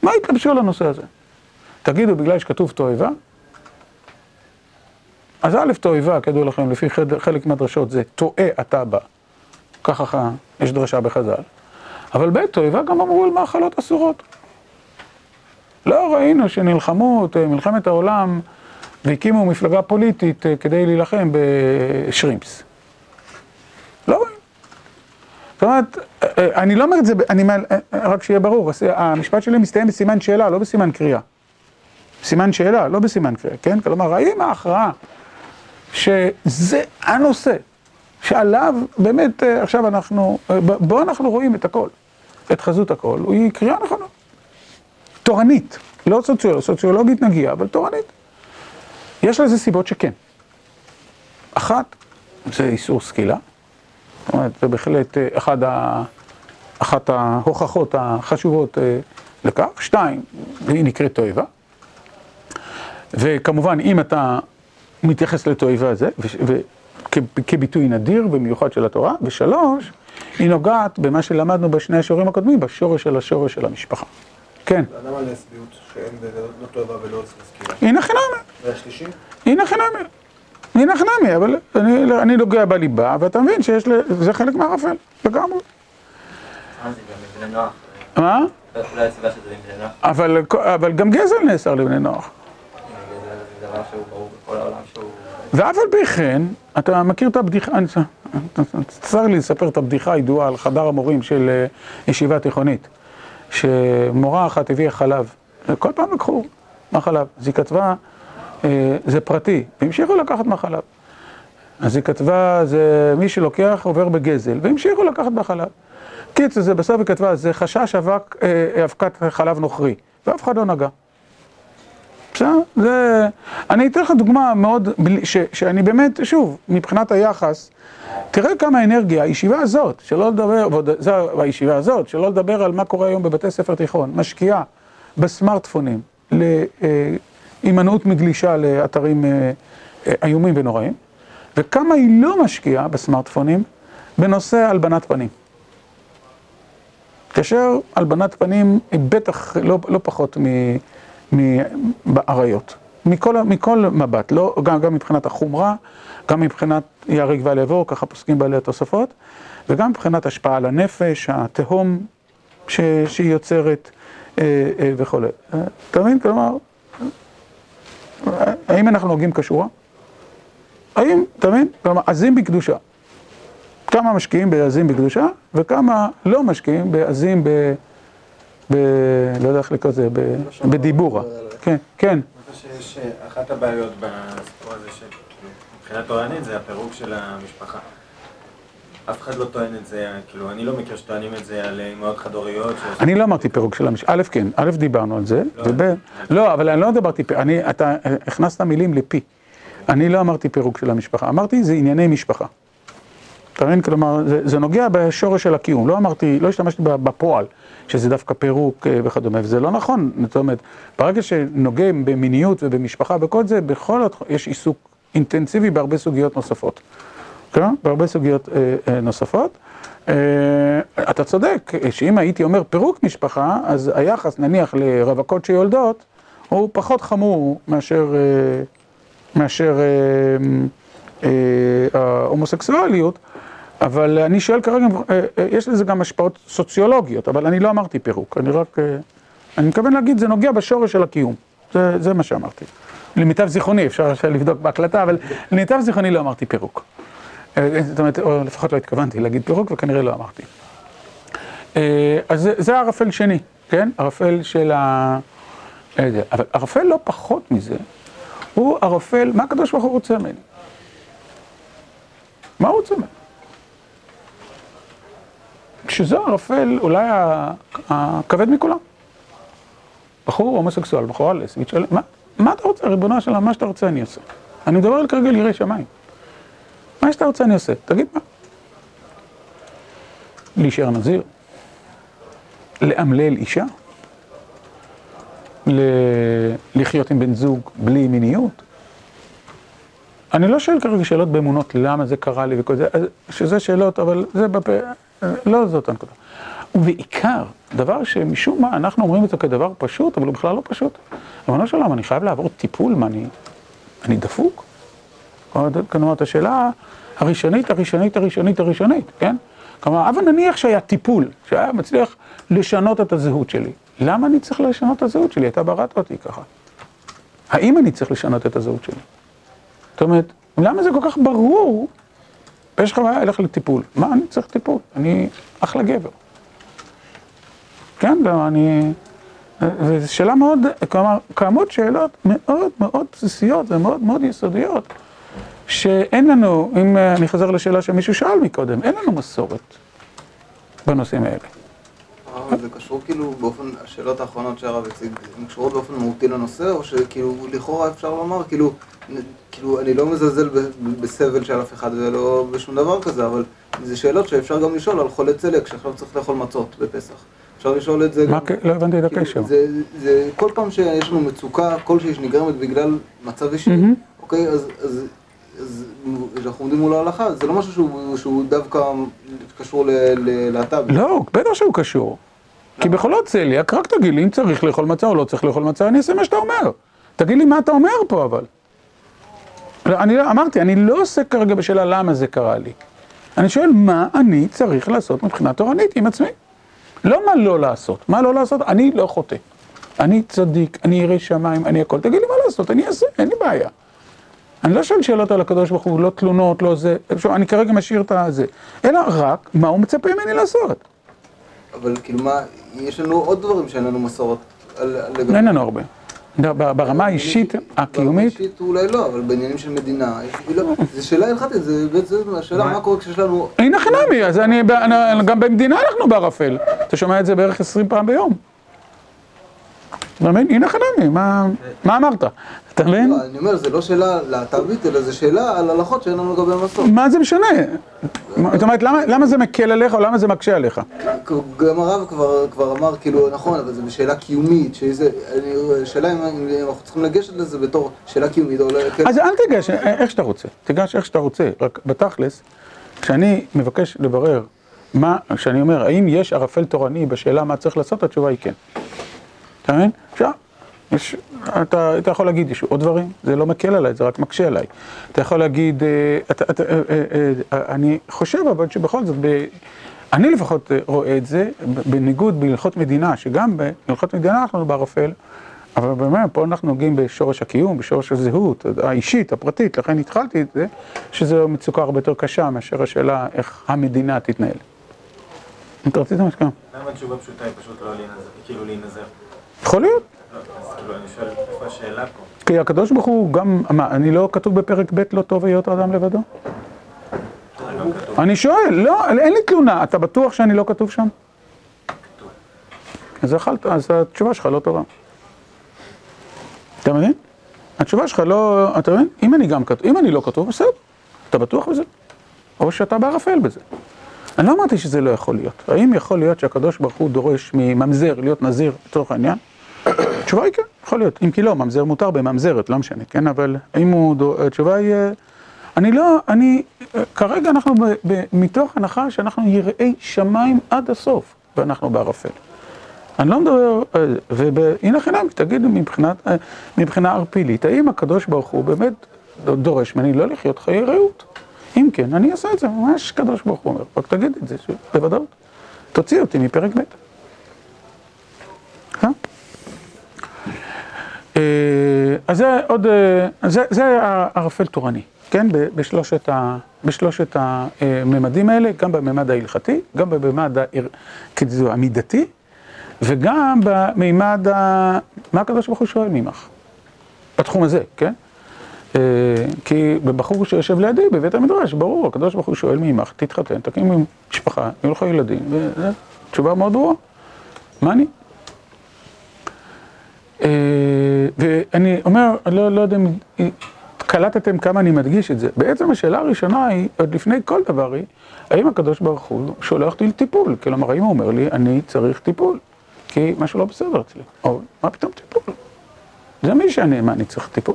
מה התלבשו על הנושא הזה? תגידו, בגלל שכתוב תועבה? אז א', תועבה, כדאו לכם, לפי חלק מהדרשות זה טועה אתה בה. ככה יש דרשה בחז"ל. אבל ב', תועבה גם אמרו על מאכלות אסורות. לא ראינו שנלחמו את מלחמת העולם והקימו מפלגה פוליטית כדי להילחם בשרימפס. לא רואים. זאת אומרת, אני לא אומר את זה, אני, רק שיהיה ברור, המשפט שלי מסתיים בסימן שאלה, לא בסימן קריאה. סימן שאלה, לא בסימן קריאה, כן? כלומר, האם ההכרעה שזה הנושא שעליו באמת עכשיו אנחנו, בו אנחנו רואים את הכל, את חזות הכל, היא קריאה נכונה. תורנית, לא סוציולוגית, סוציולוגית נגיע, אבל תורנית. יש לזה סיבות שכן. אחת, זה איסור סקילה. זאת אומרת, זה בהחלט אחד ה... אחת ההוכחות החשובות לכך. שתיים, היא נקראת תועבה. וכמובן, אם אתה מתייחס לתועבה הזה, כביטוי נדיר במיוחד של התורה, ושלוש, היא נוגעת במה שלמדנו בשני השיעורים הקודמים, בשורש של השורש של המשפחה. כן. למה לסביות שאין לא תועבה ולא סקילה? הנה חינמי. והשלישי? הנה חינמי. הנה חינמי, אבל אני נוגע בליבה, ואתה מבין שיש לזה חלק מהערפל, לגמרי. אה, זה גם לבני נוח. מה? אולי הסיבה שזה לבני נוח. אבל גם גזל נאסר לבני נוח. ואף על פי כן, אתה מכיר את הבדיחה, צר לי לספר את הבדיחה הידועה על חדר המורים של ישיבה תיכונית, שמורה אחת הביאה חלב, וכל פעם לקחו מהחלב, אז היא כתבה, זה פרטי, והמשיכו לקחת מהחלב. אז היא כתבה, זה מי שלוקח עובר בגזל, והמשיכו לקחת מהחלב. קיצור, זה בסוף היא כתבה, זה חשש אבקת חלב נוכרי, ואף אחד לא נגע. בסדר? זה... אני אתן לך דוגמה מאוד, ש, שאני באמת, שוב, מבחינת היחס, תראה כמה אנרגיה, הישיבה הזאת, שלא לדבר, זו הישיבה הזאת, שלא לדבר על מה קורה היום בבתי ספר תיכון, משקיעה בסמארטפונים להימנעות מגלישה לאתרים איומים ונוראים, וכמה היא לא משקיעה בסמארטפונים בנושא הלבנת פנים. כאשר הלבנת פנים היא בטח לא, לא פחות מ... באריות, מכל, מכל מבט, לא, גם, גם מבחינת החומרה, גם מבחינת ייהרג ואל יעבור, ככה פוסקים בעלי התוספות, וגם מבחינת השפעה על הנפש, התהום ש, שהיא יוצרת אה, אה, וכו'. אתה מבין? כלומר, האם אנחנו נוהגים כשורה? האם, אתה מבין? כלומר, עזים בקדושה. כמה משקיעים בעזים בקדושה, וכמה לא משקיעים בעזים ב... ב... לא יודע איך לקרוא לזה. בדיבורה. כן, כן. אני חושב שיש אה, אחת הבעיות בסיפור הזה שכאילו, מבחינה תורנית זה הפירוק של המשפחה. אף אחד לא טוען את זה, כאילו, אני לא מכיר שטוענים את זה על אמהות חד-הוריות. שיש- אני לא אמרתי פירוק של המשפחה, א', כן, א', דיברנו על זה, לא. וב... לא, אבל אני לא דיברתי, אני, אתה אה, הכנסת מילים לפי. אני לא אמרתי פירוק של המשפחה, אמרתי זה ענייני משפחה. אתה מבין? כלומר, זה, זה נוגע בשורש של הקיום, לא אמרתי, לא השתמשתי בפועל, שזה דווקא פירוק אה, וכדומה, וזה לא נכון, זאת אומרת, ברגע שנוגעים במיניות ובמשפחה וכל זה, בכל התח... יש עיסוק אינטנסיבי בהרבה סוגיות נוספות. כן? בהרבה סוגיות אה, אה, נוספות. אה, אתה צודק, שאם הייתי אומר פירוק משפחה, אז היחס נניח לרווקות שיולדות, הוא פחות חמור מאשר, מאשר ההומוסקסואליות, אבל אני שואל כרגע, יש לזה גם השפעות סוציולוגיות, אבל אני לא אמרתי פירוק, אני רק, אני מתכוון להגיד, זה נוגע בשורש של הקיום, זה, זה מה שאמרתי. למיטב זיכרוני, אפשר לבדוק בהקלטה, אבל למיטב זיכרוני לא אמרתי פירוק. אה, זאת אומרת, או לפחות לא התכוונתי להגיד פירוק, וכנראה לא אמרתי. אה, אז זה- זה ערפל שני, כן? ערפל של ה... אה. אבל ערפל לא פחות מזה, הוא ערפל, מה הקדוש ברוך הוא רוצה ממני? מה הוא רוצה ממני? שזה ערפל אולי הכבד מכולם. בחור הומוסקסואל, בחורה לסבית, מה, מה אתה רוצה, ריבונו של עולם, מה שאתה רוצה אני עושה. אני מדבר על כרגע על יראי שמיים. מה שאתה רוצה אני עושה, תגיד מה. להישאר נזיר, לאמלל אישה, ל... לחיות עם בן זוג בלי מיניות. אני לא שואל כרגע שאלות באמונות, למה זה קרה לי וכל זה, שזה שאלות, אבל זה בפה, לא זאת הנקודה. ובעיקר, דבר שמשום מה אנחנו אומרים את זה כדבר פשוט, אבל הוא בכלל לא פשוט. ריבונו של עולם, אני חייב לעבור טיפול, מה אני, אני דפוק? כלומר, את השאלה הראשונית, הראשונית, הראשונית, הראשונית, כן? כלומר, אבל נניח שהיה טיפול, שהיה מצליח לשנות את הזהות שלי. למה אני צריך לשנות את הזהות שלי? אתה בראת אותי ככה. האם אני צריך לשנות את הזהות שלי? זאת אומרת, למה זה כל כך ברור? יש לך בעיה, אלך לטיפול. מה אני צריך טיפול? אני אחלה גבר. כן, לא, אני... וזו שאלה מאוד, כלומר, קיימות שאלות מאוד מאוד בסיסיות ומאוד מאוד יסודיות, שאין לנו, אם אה, אני חוזר לשאלה שמישהו שאל מקודם, אין לנו מסורת בנושאים האלה. אבל זה קשור כאילו באופן, השאלות האחרונות שהרב הציג, הן קשורות באופן מהותי לנושא, או שכאילו לכאורה אפשר לומר, כאילו, כאילו אני לא מזלזל בסבל של אף אחד ולא בשום דבר כזה, אבל זה שאלות שאפשר גם לשאול על חולה צליאק שעכשיו צריך לאכול מצות בפסח. אפשר לשאול את זה מה, גם... לא הבנתי את כאילו, הקשר. זה, זה כל פעם שיש לנו מצוקה כלשהי שנגרמת בגלל מצב אישי. אוקיי, אז כשאנחנו עומדים מול ההלכה, זה לא משהו שהוא, שהוא דווקא קשור ללהט"ב. לא, בטח שהוא קשור. כי בחולות צליאק, רק תגיד לי אם צריך לאכול מצה או לא צריך לאכול מצה, אני אעשה מה שאתה אומר. תגיד לי מה אתה אומר פה אבל. אני לא, אמרתי, אני לא עוסק כרגע בשאלה למה זה קרה לי. אני שואל מה אני צריך לעשות מבחינה תורנית עם עצמי. לא מה לא לעשות, מה לא לעשות, אני לא חוטא. אני צדיק, אני ירא שמיים, אני הכל. תגיד לי מה לעשות, אני אעשה, אין לי בעיה. אני לא שואל שאלות על הקדוש ברוך הוא, לא תלונות, לא זה, אני כרגע משאיר את הזה, אלא רק מה הוא מצפה ממני לעשות. אבל כאילו מה, יש לנו עוד דברים שאין לנו מסורת לגבי- אין לנו הרבה. ברמה האישית, ברמה הקיומית, האישית אולי לא, אבל בעניינים של מדינה, לא, זה שאלה הלכתית, זה בעצם השאלה מה קורה כשיש לנו... הנה חינמי, אז גם במדינה אנחנו בערפל. אתה שומע את זה בערך 20 פעם ביום. אתה מבין? הנה חינמי, מה אמרת? אתה מבין? לא, אני אומר, זה לא שאלה להט"בית, אלא זה שאלה על הלכות שאין לנו לגבי מסורת. מה זה משנה? זאת אומרת, למה- זה מקל עליך או למה זה מקשה עליך? גם הרב כבר, אמר, כאילו, נכון, אבל זה בשאלה קיומית, שזה, שאלה אם, אנחנו צריכים לגשת לזה בתור שאלה קיומית, או לא, כן, אז אל תיגש איך שאתה רוצה, תיגש איך שאתה רוצה, רק בתכלס, כשאני מבקש לברר מה, כשאני אומר, האם יש ערפל תורני בשאלה מה צריך לעשות, התשובה היא כן. אתה מבין? עכשיו, יש, אתה, אתה יכול להגיד, יש עוד דברים, זה לא מקל עליי, זה רק מקשה עליי. אתה יכול להגיד, אה, אתה, אתה, אה, אה, אני חושב אבל שבכל זאת, ב, אני לפחות אה, רואה את זה, בניגוד בהלכות מדינה, שגם בהלכות מדינה אנחנו בערפל, אבל באמת, פה אנחנו נוגעים בשורש הקיום, בשורש הזהות האישית, הפרטית, לכן התחלתי את זה, שזו מצוקה הרבה יותר קשה מאשר השאלה איך המדינה תתנהל. אתה רצית משהו? למה התשובה פשוטה היא פשוט לא להינזר, כאילו להינזר? יכול להיות. לא, כאילו אני שואל, איפה השאלה פה? כי הקדוש ברוך הוא גם, מה, אני לא כתוב בפרק ב' לא טוב היות האדם לבדו? כתוב. אני שואל, לא, אין לי תלונה, אתה בטוח שאני לא כתוב שם? אז אכלת, אז התשובה שלך לא טובה. אתה מבין? התשובה שלך לא, אתה מבין? אם אני גם כתוב, אם אני לא כתוב, בסדר, אתה בטוח בזה? או שאתה בערפל בזה. אני לא אמרתי שזה לא יכול להיות. האם יכול להיות שהקדוש ברוך הוא דורש מממזר להיות נזיר לצורך העניין? התשובה היא כן, יכול להיות. אם כי לא, ממזר מותר בממזרת, לא משנה, כן? אבל האם הוא, התשובה היא... אה, אני לא, אני, אה, כרגע אנחנו ב, ב, מתוך הנחה שאנחנו יראי שמיים עד הסוף, ואנחנו בערפל. אני לא מדבר, אה, והנה חינם, תגידו מבחינת, מבחינה ערפילית, האם הקדוש ברוך הוא באמת דורש ממני לא לחיות חיי רעות? אם כן, אני אעשה את זה, ממש קדוש ברוך הוא אומר, רק תגיד את זה, בוודאות. תוציא אותי מפרק ב'. אה? אז זה עוד, אה, זה, זה הערפל תורני, כן? בשלושת, ה, בשלושת הממדים האלה, גם בממד ההלכתי, גם בממד המידתי, וגם במימד ה... מה הקדוש ברוך הוא שואל ממך? בתחום הזה, כן? אה, כי בבחור שיושב לידי בבית המדרש, ברור, הקדוש ברוך הוא שואל ממך, תתחתן, תקים משפחה, יהיו לך ילדים, וזו תשובה מאוד ברורה. מה אני? אה, ואני אומר, אני לא, לא יודע אם קלטתם כמה אני מדגיש את זה. בעצם השאלה הראשונה היא, עוד לפני כל דבר היא, האם הקדוש ברוך הוא שולח אותי לטיפול? כלומר, האם הוא אומר לי, אני צריך טיפול? כי משהו לא בסדר אצלי. או, מה פתאום טיפול? זה מי שאני, מה, אני צריך טיפול?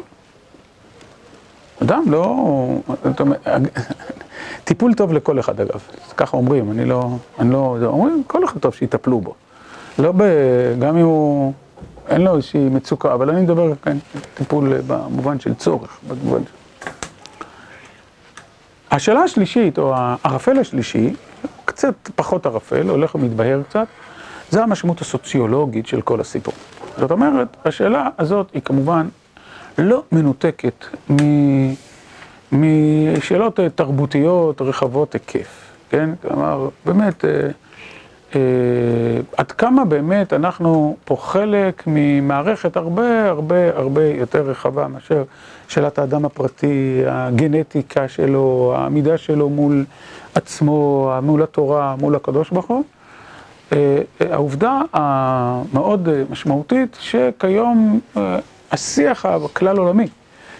אדם לא... טיפול טוב לכל אחד אגב, ככה אומרים, אני לא... אני לא... אומרים, כל אחד טוב שיטפלו בו. לא ב... גם אם הוא... אין לו איזושהי מצוקה, אבל אני מדבר כאן טיפול במובן של צורך, במובן. השאלה השלישית, או הערפל השלישי, קצת פחות ערפל, הולך ומתבהר קצת, זה המשמעות הסוציולוגית של כל הסיפור. זאת אומרת, השאלה הזאת היא כמובן לא מנותקת מ... משאלות אה, תרבותיות רחבות היקף, כן? כלומר, באמת, אה, אה, עד כמה באמת אנחנו פה חלק ממערכת הרבה הרבה הרבה יותר רחבה מאשר שאלת האדם הפרטי, הגנטיקה שלו, העמידה שלו מול עצמו, מול התורה, מול הקדוש ברוך הוא. אה, העובדה המאוד משמעותית שכיום אה, השיח הכלל עולמי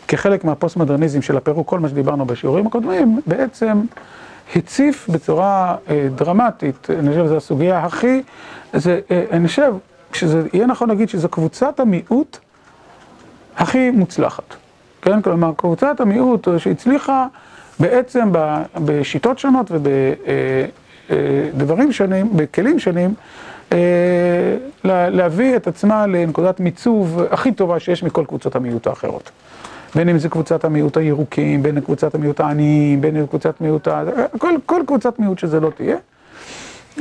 כחלק מהפוסט-מודרניזם של הפירוק, כל מה שדיברנו בשיעורים הקודמים, בעצם הציף בצורה אה, דרמטית, אני חושב שזו הסוגיה הכי, זה, אה, אני חושב שזה יהיה נכון להגיד שזו קבוצת המיעוט הכי מוצלחת, כן? כלומר, קבוצת המיעוט שהצליחה בעצם בשיטות שונות ובדברים שונים, בכלים שונים, אה, לה- להביא את עצמה לנקודת מיצוב הכי טובה שיש מכל קבוצות המיעוט האחרות. בין אם זה קבוצת המיעוט הירוקים, בין קבוצת המיעוט העניים, בין קבוצת מיעוט ה... כל, כל קבוצת מיעוט שזה לא תהיה.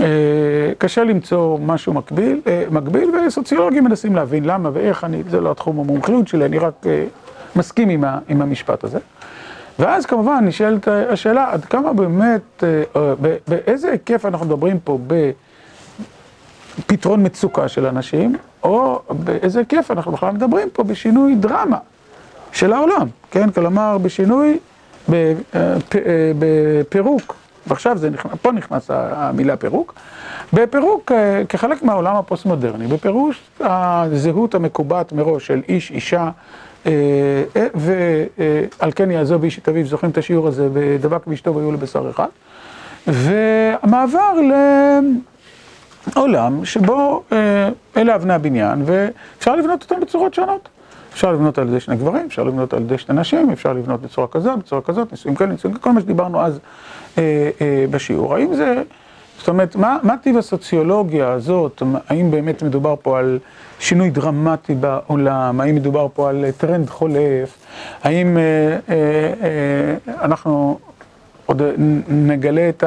אה, קשה למצוא משהו מקביל, אה, מקביל, וסוציולוגים מנסים להבין למה ואיך, אני, זה לא התחום המומחיות שלי, אני רק אה, מסכים עם, ה, עם המשפט הזה. ואז כמובן נשאלת השאלה, עד כמה באמת, באיזה היקף אנחנו מדברים פה בפתרון מצוקה של אנשים, או באיזה היקף אנחנו בכלל מדברים פה בשינוי דרמה. של העולם, כן? כלומר, בשינוי, בפ- אה, בפירוק, ועכשיו זה נכנס, פה נכנס המילה פירוק, בפירוק אה, כחלק מהעולם הפוסט-מודרני, בפירוק הזהות המקובעת מראש של איש, אישה, אה, אה, ועל כן יעזוב איש את אביו, זוכרים את השיעור הזה, ודבק באשתו והיו לבשר אחד, והמעבר לעולם שבו אה, אלה אבני הבניין, ואפשר לבנות אותם בצורות שונות. אפשר לבנות על ידי שני גברים, אפשר לבנות על ידי שני נשים, אפשר לבנות בצורה כזאת, בצורה כזאת, נישואים כאלה, נישואים כאלה, כל מה שדיברנו אז אה, אה, בשיעור. האם זה, זאת אומרת, מה, מה טיב הסוציולוגיה הזאת, האם באמת מדובר פה על שינוי דרמטי בעולם, האם מדובר פה על טרנד חולף, האם אה, אה, אה, אנחנו עוד נגלה את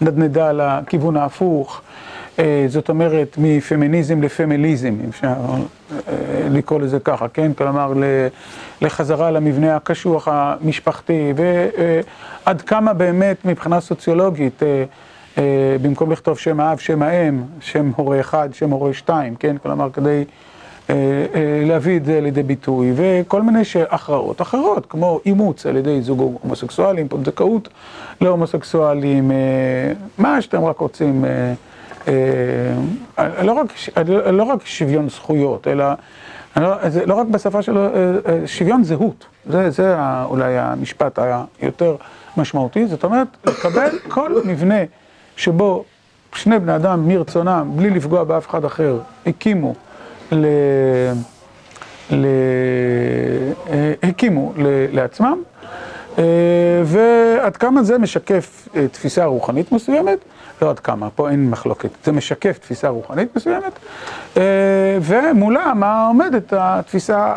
הנדנדה לכיוון ההפוך, זאת אומרת, מפמיניזם לפמיליזם, אפשר לקרוא לזה ככה, כן? כלומר, לחזרה למבנה הקשוח המשפחתי, ועד כמה באמת מבחינה סוציולוגית, במקום לכתוב שם האב, שם האם, שם הורה אחד, שם הורה שתיים, כן? כלומר, כדי להביא את זה לידי ביטוי, וכל מיני הכרעות אחרות, כמו אימוץ על ידי זוג הומוסקסואלים, פונדקאות להומוסקסואלים, מה שאתם רק רוצים, לא רק שוויון זכויות, אלא לא רק בשפה שלו, שוויון זהות, זה אולי המשפט היותר משמעותי, זאת אומרת, לקבל כל מבנה שבו שני בני אדם מרצונם, בלי לפגוע באף אחד אחר, הקימו הקימו לעצמם, ועד כמה זה משקף תפיסה רוחנית מסוימת, לא עד כמה, פה אין מחלוקת, זה משקף תפיסה רוחנית מסוימת, ומולה מה עומדת התפיסה,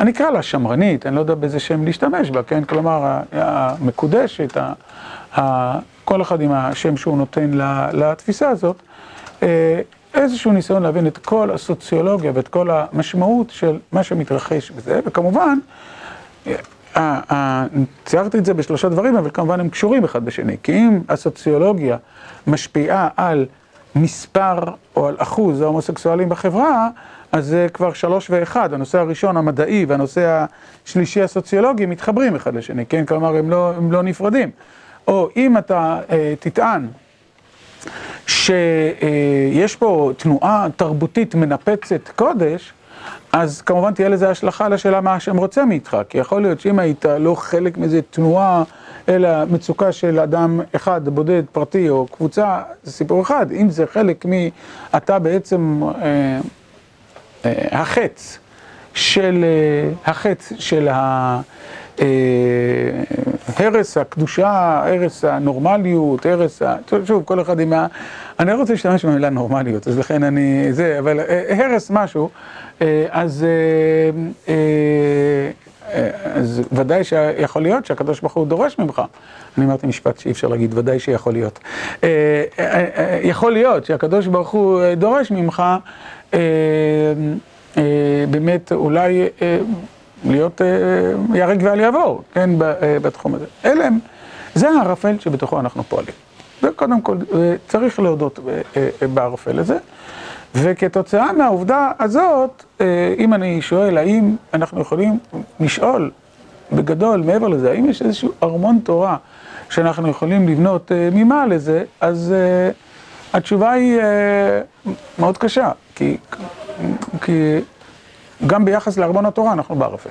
אני אקרא לה שמרנית, אני לא יודע באיזה שם להשתמש בה, כן, כלומר המקודשת, כל אחד עם השם שהוא נותן לתפיסה הזאת, איזשהו ניסיון להבין את כל הסוציולוגיה ואת כל המשמעות של מה שמתרחש בזה, וכמובן, ציירתי את זה בשלושה דברים, אבל כמובן הם קשורים אחד בשני, כי אם הסוציולוגיה משפיעה על מספר או על אחוז ההומוסקסואלים בחברה, אז זה כבר שלוש ואחד, הנושא הראשון המדעי והנושא השלישי הסוציולוגי מתחברים אחד לשני, כן? כלומר הם לא, הם לא נפרדים. או אם אתה תטען שיש פה תנועה תרבותית מנפצת קודש, אז כמובן תהיה לזה השלכה לשאלה מה השם רוצה מאיתך, כי יכול להיות שאם היית לא חלק מאיזה תנועה, אלא מצוקה של אדם אחד, בודד, פרטי או קבוצה, זה סיפור אחד. אם זה חלק מ... אתה בעצם החץ של, החץ של הרס הקדושה, הרס הנורמליות, הרס ה... שוב, כל אחד עם ה... אני לא רוצה להשתמש במילה נורמליות, אז לכן אני... זה, אבל הרס משהו, אז... אז ודאי שיכול להיות שהקדוש ברוך הוא דורש ממך. אני אמרתי משפט שאי אפשר להגיד, ודאי שיכול להיות. יכול להיות שהקדוש ברוך הוא דורש ממך באמת אולי להיות ייהרג ואל יעבור, כן, בתחום הזה. אלה הם, זה הערפל שבתוכו אנחנו פועלים. וקודם כל צריך להודות בערפל הזה. וכתוצאה מהעובדה הזאת, אם אני שואל, האם אנחנו יכולים לשאול בגדול, מעבר לזה, האם יש איזשהו ארמון תורה שאנחנו יכולים לבנות ממעל לזה, אז התשובה היא מאוד קשה, כי, כי גם ביחס לארמון התורה אנחנו בערפל.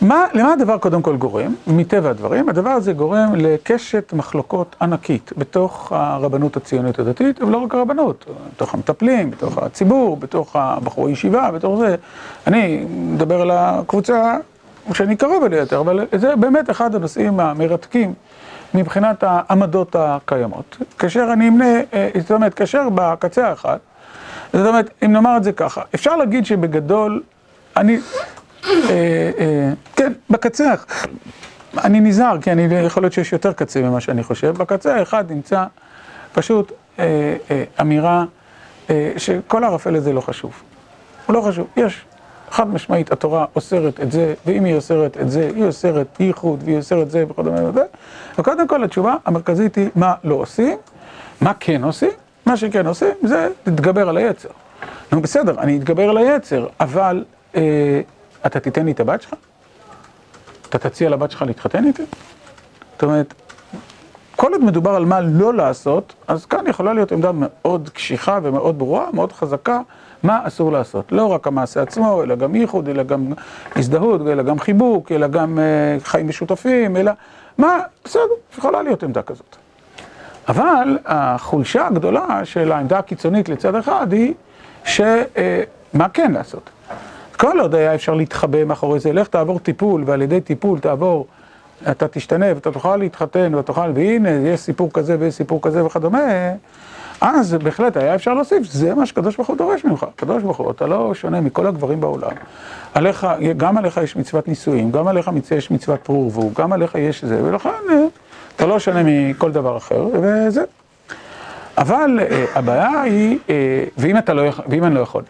מה, למה הדבר קודם כל גורם? מטבע הדברים, הדבר הזה גורם לקשת מחלוקות ענקית בתוך הרבנות הציונית הדתית, ולא רק הרבנות, בתוך המטפלים, בתוך הציבור, בתוך הבחורי ישיבה, בתוך זה. אני מדבר על הקבוצה שאני קרוב אליה יותר, אבל זה באמת אחד הנושאים המרתקים מבחינת העמדות הקיימות. כאשר אני אמנה, זאת אומרת, כאשר בקצה האחד, זאת אומרת, אם נאמר את זה ככה, אפשר להגיד שבגדול, אני... כן, בקצה, אני נזהר, כי אני יכול להיות שיש יותר קצה ממה שאני חושב, בקצה האחד נמצא פשוט אמירה שכל הערפל הזה לא חשוב. הוא לא חשוב, יש חד משמעית, התורה אוסרת את זה, ואם היא אוסרת את זה, היא אוסרת ייחוד, והיא אוסרת זה וכדומה וזה, וקודם כל התשובה המרכזית היא מה לא עושים, מה כן עושים, מה שכן עושים זה להתגבר על היצר. נו בסדר, אני אתגבר על היצר, אבל אתה תיתן לי את הבת שלך? אתה תציע לבת שלך להתחתן איתי? זאת אומרת, כל עוד מדובר על מה לא לעשות, אז כאן יכולה להיות עמדה מאוד קשיחה ומאוד ברורה, מאוד חזקה, מה אסור לעשות. לא רק המעשה עצמו, אלא גם ייחוד, אלא גם הזדהות, אלא גם חיבוק, אלא גם חיים משותפים, אלא מה, בסדר, יכולה להיות עמדה כזאת. אבל החולשה הגדולה של העמדה הקיצונית לצד אחד היא שמה כן לעשות. כל עוד היה אפשר להתחבא מאחורי זה, לך תעבור טיפול, ועל ידי טיפול תעבור, אתה תשתנה ואתה תוכל להתחתן ותוכל, והנה, יש סיפור כזה ויש סיפור כזה וכדומה, אז בהחלט היה אפשר להוסיף, זה מה שקדוש ברוך הוא דורש ממך. קדוש ברוך הוא, אתה לא שונה מכל הגברים בעולם. עליך, גם עליך יש מצוות נישואים, גם עליך יש מצוות פרו ורבו, גם עליך יש זה, ולכן אתה לא שונה מכל דבר אחר, וזה. אבל אה, הבעיה היא, אה, ואם אתה לא יכול, ואם אני לא יכול?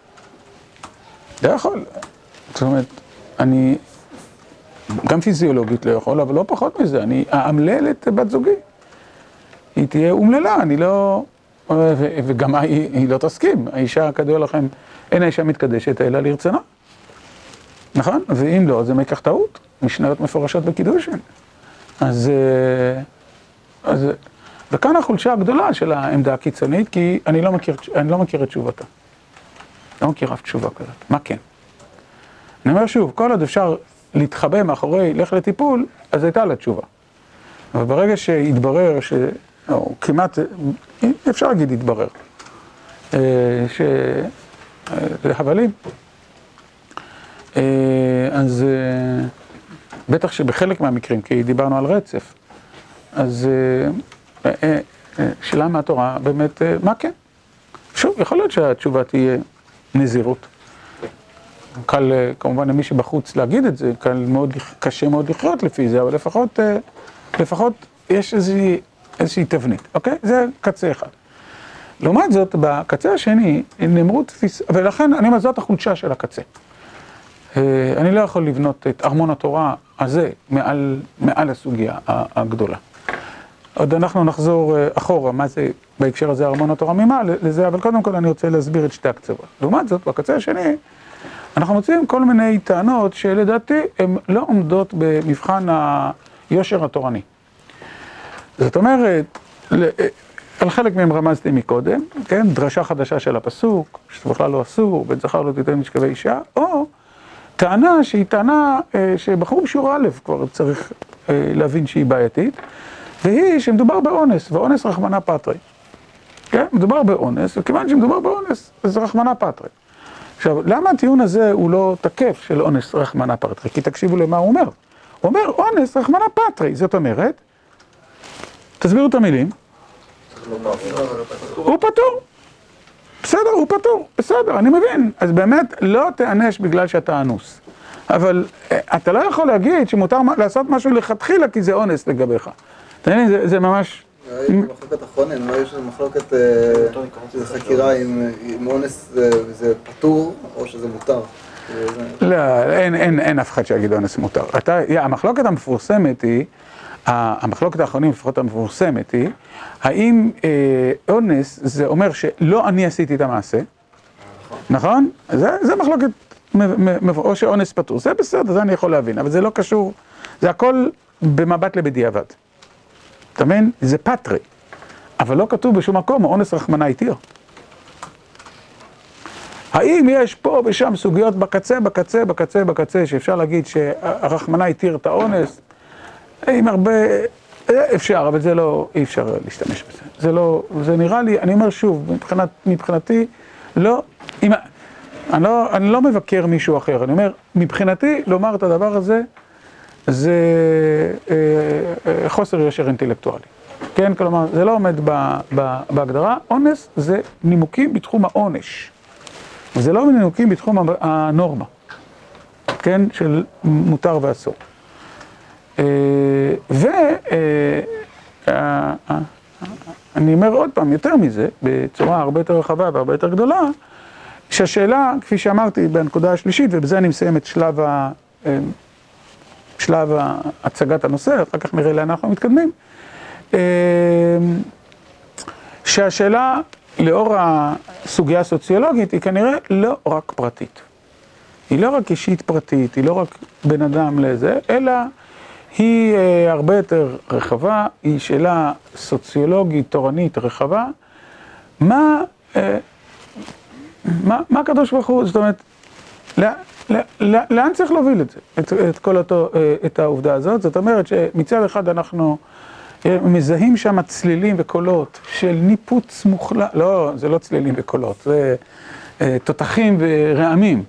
לא יכול. זאת אומרת, אני גם פיזיולוגית לא יכול, אבל לא פחות מזה, אני אאמלל את בת זוגי. היא תהיה אומללה, אני לא... ו- וגם היא, היא לא תסכים. האישה, כדוע לכם, אין האישה מתקדשת אלא לרצונה. נכון? ואם לא, זה מקח טעות. משניות מפורשות בקידושין. אז... אה, אז... וכאן החולשה הגדולה של העמדה הקיצונית, כי אני לא מכיר, אני לא מכיר את תשובתה. לא מכיר אף תשובה כזאת. מה כן? אני אומר שוב, כל עוד אפשר להתחבא מאחורי לך לטיפול, אז הייתה לה תשובה. אבל ברגע שהתברר ש... או כמעט, אפשר להגיד התברר, אה, ש... זה הבלים. אה, אז בטח שבחלק מהמקרים, כי דיברנו על רצף, אז שאלה מהתורה, באמת, מה כן? שוב, יכול להיות שהתשובה תהיה נזירות. קל, כמובן, למי שבחוץ להגיד את זה, קל מאוד, קשה מאוד לחיות לפי זה, אבל לפחות, לפחות יש איזושהי, איזושהי תבנית, אוקיי? זה קצה אחד. לעומת זאת, בקצה השני, נאמרו תפיס... ולכן, אני אומר, זאת החולשה של הקצה. אני לא יכול לבנות את ארמון התורה הזה מעל, מעל הסוגיה הגדולה. עוד אנחנו נחזור אחורה, מה זה בהקשר הזה ארמון התורה ממעל לזה, אבל קודם כל אני רוצה להסביר את שתי הקצוות. לעומת זאת, בקצה השני, אנחנו מוצאים כל מיני טענות שלדעתי הן לא עומדות במבחן היושר התורני. זאת אומרת, על חלק מהם רמזתי מקודם, כן, דרשה חדשה של הפסוק, שזה בכלל לא אסור, בן זכר לא תיתן משכבי אישה, או טענה שהיא טענה שבחור בשיעור א' כבר צריך להבין שהיא בעייתית, והיא שמדובר באונס, ואונס רחמנה פטרי. כן, מדובר באונס, וכיוון שמדובר באונס, אז רחמנה פטרי. עכשיו, למה הטיעון הזה הוא לא תקף של אונס רחמנה פטרי? כי תקשיבו למה הוא אומר. הוא אומר, אונס רחמנה פטרי, זאת אומרת, תסבירו את המילים. הוא פטור. בסדר, הוא פטור, בסדר, אני מבין. אז באמת, לא תיענש בגלל שאתה אנוס. אבל אתה לא יכול להגיד שמותר לעשות משהו לכתחילה כי זה אונס לגביך. אתה מבין, זה ממש... מחלוקת אחרונים, לא יש מחלוקת שזה חקירה אם אונס זה פטור או שזה מותר. לא, אין אף אחד שיגיד אונס מותר. המחלוקת המפורסמת היא, המחלוקת האחרונים לפחות המפורסמת היא, האם אונס זה אומר שלא אני עשיתי את המעשה, נכון? זה מחלוקת, או שאונס פטור, זה בסדר, זה אני יכול להבין, אבל זה לא קשור, זה הכל במבט לבדיעבד. אתה מבין? זה פטרי, אבל לא כתוב בשום מקום, האונס רחמנה התיר. האם יש פה ושם סוגיות בקצה, בקצה, בקצה, בקצה, שאפשר להגיד שהרחמנה התיר את האונס? עם הרבה... אפשר, אבל זה לא, אי אפשר להשתמש בזה. זה לא, זה נראה לי, אני אומר שוב, מבחינת, מבחינתי, לא, אם, אני לא, אני לא מבקר מישהו אחר, אני אומר, מבחינתי, לומר את הדבר הזה, זה אה, אה, חוסר יושר אינטלקטואלי. כן, כלומר, זה לא עומד ב, ב, בהגדרה, אונס זה נימוקים בתחום העונש. זה לא נימוקים בתחום הנורמה, כן, של מותר ואסור. ואני אומר עוד פעם, יותר מזה, בצורה הרבה יותר רחבה והרבה יותר גדולה, שהשאלה, כפי שאמרתי בנקודה השלישית, ובזה אני מסיים את שלב, ה... שלב הצגת הנושא, אחר כך נראה לאן אנחנו מתקדמים, שהשאלה לאור הסוגיה הסוציולוגית היא כנראה לא רק פרטית. היא לא רק אישית פרטית, היא לא רק בן אדם לזה, אלא היא הרבה יותר רחבה, היא שאלה סוציולוגית, תורנית, רחבה. מה, מה, מה הקדוש ברוך הוא, זאת אומרת, לאן צריך להוביל את זה, את, את כל אותו, את העובדה הזאת? זאת אומרת שמצד אחד אנחנו מזהים שם צלילים וקולות של ניפוץ מוחלט, לא, זה לא צלילים וקולות, זה תותחים ורעמים,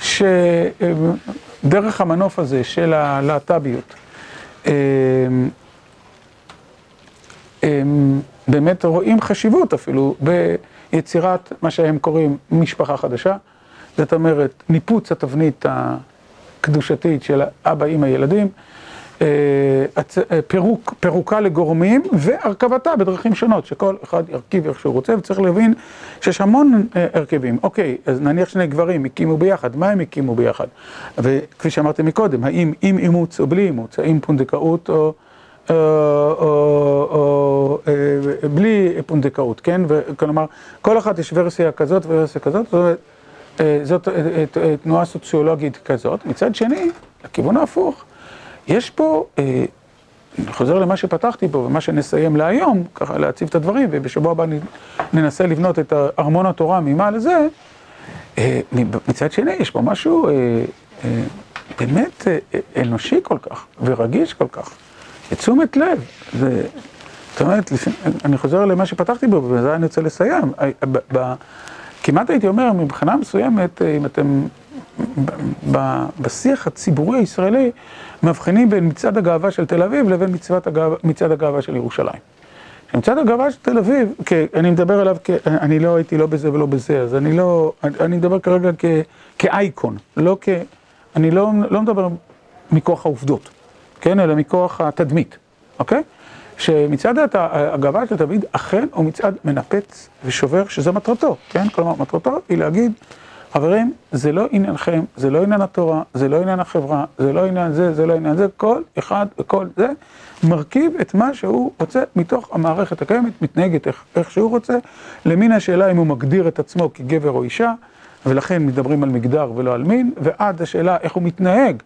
שדרך המנוף הזה של הלהט"ביות, באמת רואים חשיבות אפילו ביצירת מה שהם קוראים משפחה חדשה, זאת אומרת ניפוץ התבנית הקדושתית של אבא, אמא, ילדים, אה, אה, פירוק, פירוקה לגורמים והרכבתה בדרכים שונות, שכל אחד ירכיב איך שהוא רוצה, וצריך להבין שיש המון אה, הרכבים. אוקיי, אז נניח שני גברים הקימו ביחד, מה הם הקימו ביחד? וכפי שאמרתי מקודם, האם עם אימוץ או בלי אימוץ, האם פונדקאות או... או, או, או בלי פונדקאות, כן? כלומר, כל אחת יש ורסיה כזאת וורסיה כזאת, זאת אומרת, זאת אה, אה, אה, תנועה סוציולוגית כזאת. מצד שני, לכיוון ההפוך, יש פה, אה, אני חוזר למה שפתחתי בו ומה שנסיים להיום, ככה להציב את הדברים, ובשבוע הבא ננסה לבנות את ארמון התורה ממה לזה, אה, מצד שני, יש פה משהו אה, אה, באמת אה, אה, אנושי כל כך, ורגיש כל כך. תשומת לב, זה, זאת אומרת, אני חוזר למה שפתחתי בו, ובזה אני רוצה לסיים. כמעט הייתי אומר, מבחינה מסוימת, אם אתם בשיח הציבורי הישראלי, מבחינים בין מצעד הגאווה של תל אביב לבין מצעד הגאווה של ירושלים. מצעד הגאווה של תל אביב, אני מדבר עליו, אני לא הייתי לא בזה ולא בזה, אז אני לא, אני מדבר כרגע כאייקון, לא כ... אני לא, לא מדבר מכוח העובדות. כן, אלא מכוח התדמית, אוקיי? שמצעד הגאווה של דוד אכן הוא מצעד מנפץ ושובר, שזה מטרתו, כן? כלומר, מטרתו היא להגיד, חברים, זה לא עניינכם, זה לא עניין התורה, זה לא עניין החברה, זה לא עניין זה, זה לא עניין זה, כל אחד וכל זה מרכיב את מה שהוא רוצה מתוך המערכת הקיימת, מתנהגת איך, איך שהוא רוצה, למין השאלה אם הוא מגדיר את עצמו כגבר או אישה, ולכן מדברים על מגדר ולא על מין, ועד השאלה איך הוא מתנהג.